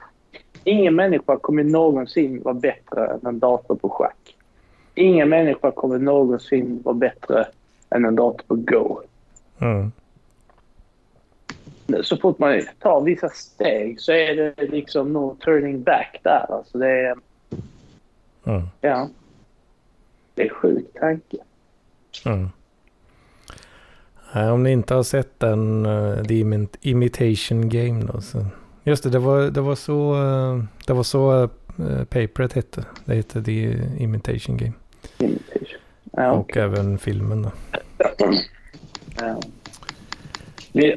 ingen människa kommer någonsin vara bättre än en dator på schack. Ingen människa kommer någonsin vara bättre än en dator på Go. Mm. Så fort man tar vissa steg så är det liksom no turning back där. Alltså det är... Mm. Ja. Det är sjuk tanke. Mm. Om ni inte har sett den, uh, The Imi- Imitation Game då. Så. Just det, det var, det var så, uh, det var så uh, paperet hette. Det hette The Imitation Game. Imitation. Ja. Och även filmen då. Ja.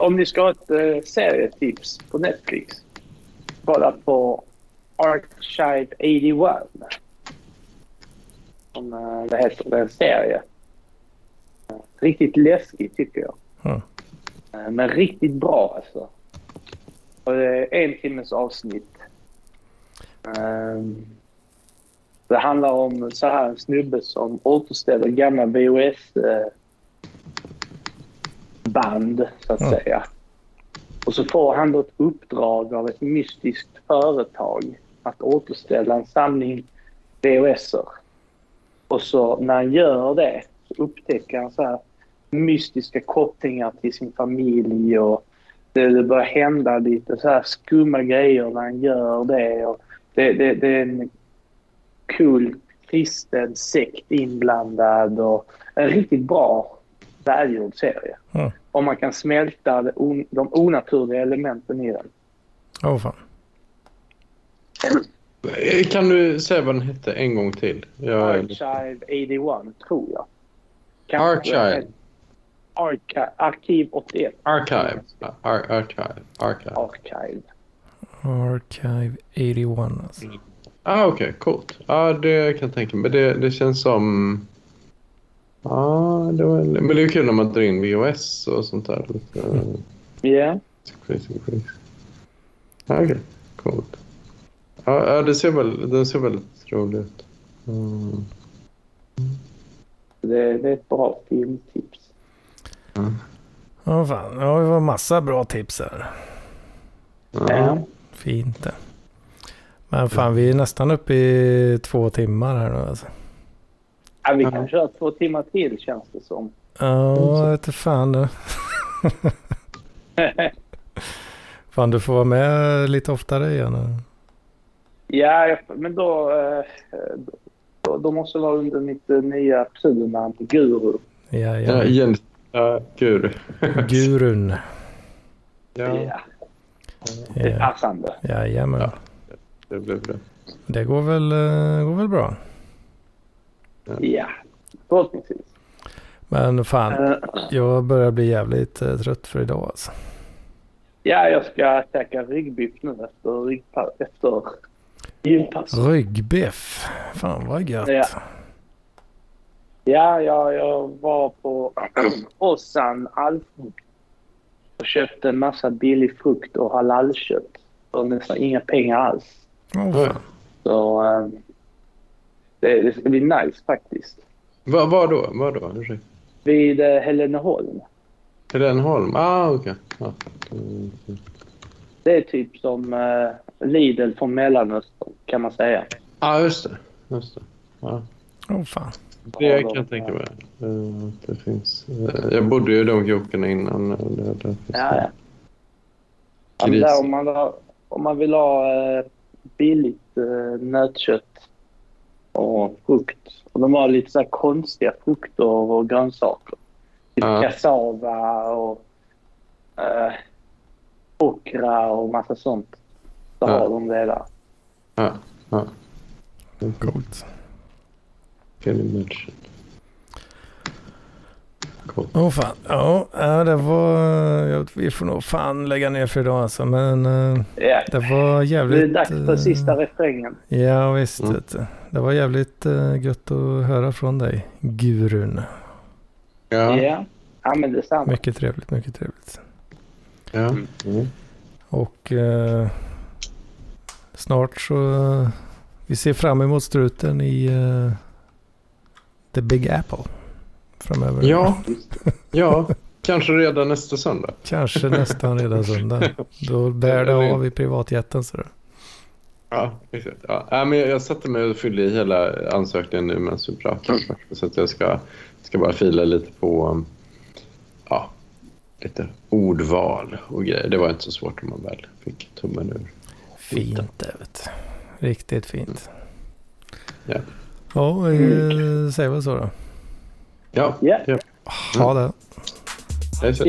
Om ni ska ha ett eh, serietips på Netflix, kolla på Archive 81. Som eh, det heter, det är en serie. Eh, Riktigt läskig tycker jag. Mm. Eh, men riktigt bra alltså. Och det är en timmes avsnitt. Ehm, det handlar om så här en snubbe som återställer gamla VHS eh, så att Ja. säga. Och så får han då ett uppdrag av ett mystiskt företag att återställa en samling VHSer. Och så när han gör det så upptäcker han så här mystiska kopplingar till sin familj och det, det börjar hända lite så här skumma grejer när han gör det. Och det, det, det är en cool kristen sekt inblandad och en riktigt bra välgjord serie. Mm. Om man kan smälta det on, de onaturliga elementen i den. Åh fan. Eh, Kan du säga vad den hette en gång till? Jag Archive 81, tror jag. Archive. Archive. Arkiv 81. Archive. Ar archive. Archive. Archive. Archive 81 alltså. Ah, Okej, coolt. Ja, det kan jag tänka mig. Det, det känns som... Ja, det var... men det är kul när man drar in VHS och sånt där. Ja. crazy, crazy. Ja, Okej, coolt. Ja, ja, det ser, väl, det ser väldigt roligt ut. Mm. Det, det är ett bra filmtips. Åh fan. Ja, det var massa bra tips här. Ja. Fint det. Men fan, vi är nästan uppe i två timmar här nu alltså. Ja, vi Ja. kan köra två timmar till känns det som. Ja, jag inte fan du. Fan, du får vara med lite oftare igen. ja, men då, eh, då, då måste det vara under mitt eh, nya pseudonamn Guru. Ja, Ja, ja. Igen. Ja, guru. Gurun. ja, Ja, det är Ja, passande. jajamän. Ja. det blev det. Det går väl, eh, går väl bra. Ja, förhoppningsvis. Men fan, Eh, jag börjar bli jävligt eh, trött för idag alltså. Ja, jag ska käka ryggbiff nu efter, ryggpa- efter gympass. Ryggbiff. Fan vad gött. Ja. Ja, jag, jag var på Ossan Allfrukt och köpte en massa billig frukt och halalkött för nästan inga pengar alls. Fan. Så eh, det, det ska bli nice faktiskt. Vad var då? Vad då? Ursäkta. Vid eh, Heleneholm. Helenholm? Ah, okej. Ja. Mm. Det är typ som eh, Lidl från Mellanöstern kan man säga. ah, just det. Just det. Ja. Åh fan. Det kan jag tänka mig. Eh, Det finns. eh, Jag bodde ju i de krokarna innan. eh, Det, det finns Ja, ja. Ja, där, om, man, har- om man vill ha billigt nötkött och frukt. Och de har lite så här konstiga frukter och grönsaker. Typ Ja. kassava och eh, okra och massa sånt. Så Ja. har de det där. Ja, ja. Coolt. Merchant. Coolt. Åh fan. Ja, det var... Vi får nog fan lägga ner för idag alltså. Men eh, Ja. det var Det jävligt... är dags för eh, sista refrängen. Ja visst. Mm. Det var jävligt uh, gött att höra från dig. Gurun. Ja, Ja. ja, men detsamma. Mycket trevligt, mycket trevligt. ja. Mm. Och eh, snart så eh, vi ser fram emot struten i uh, The Big Apple framöver. Ja, ja, kanske redan nästa söndag. Kanske nästan redan söndag. Då bär det av i privatjätten. Så Ja, exakt. Ja. Men jag, jag satte mig och fyllde i hela ansökningen nu medan vi pratade. Så att jag ska, ska bara fila lite på um, ja, lite ordval och grejer. Det var inte så svårt om man väl fick tummen ur. Fint du. Riktigt fint. Ja. Ja, eh, säg väl så då. Ja, Ja. ja. Ha det. Hej så.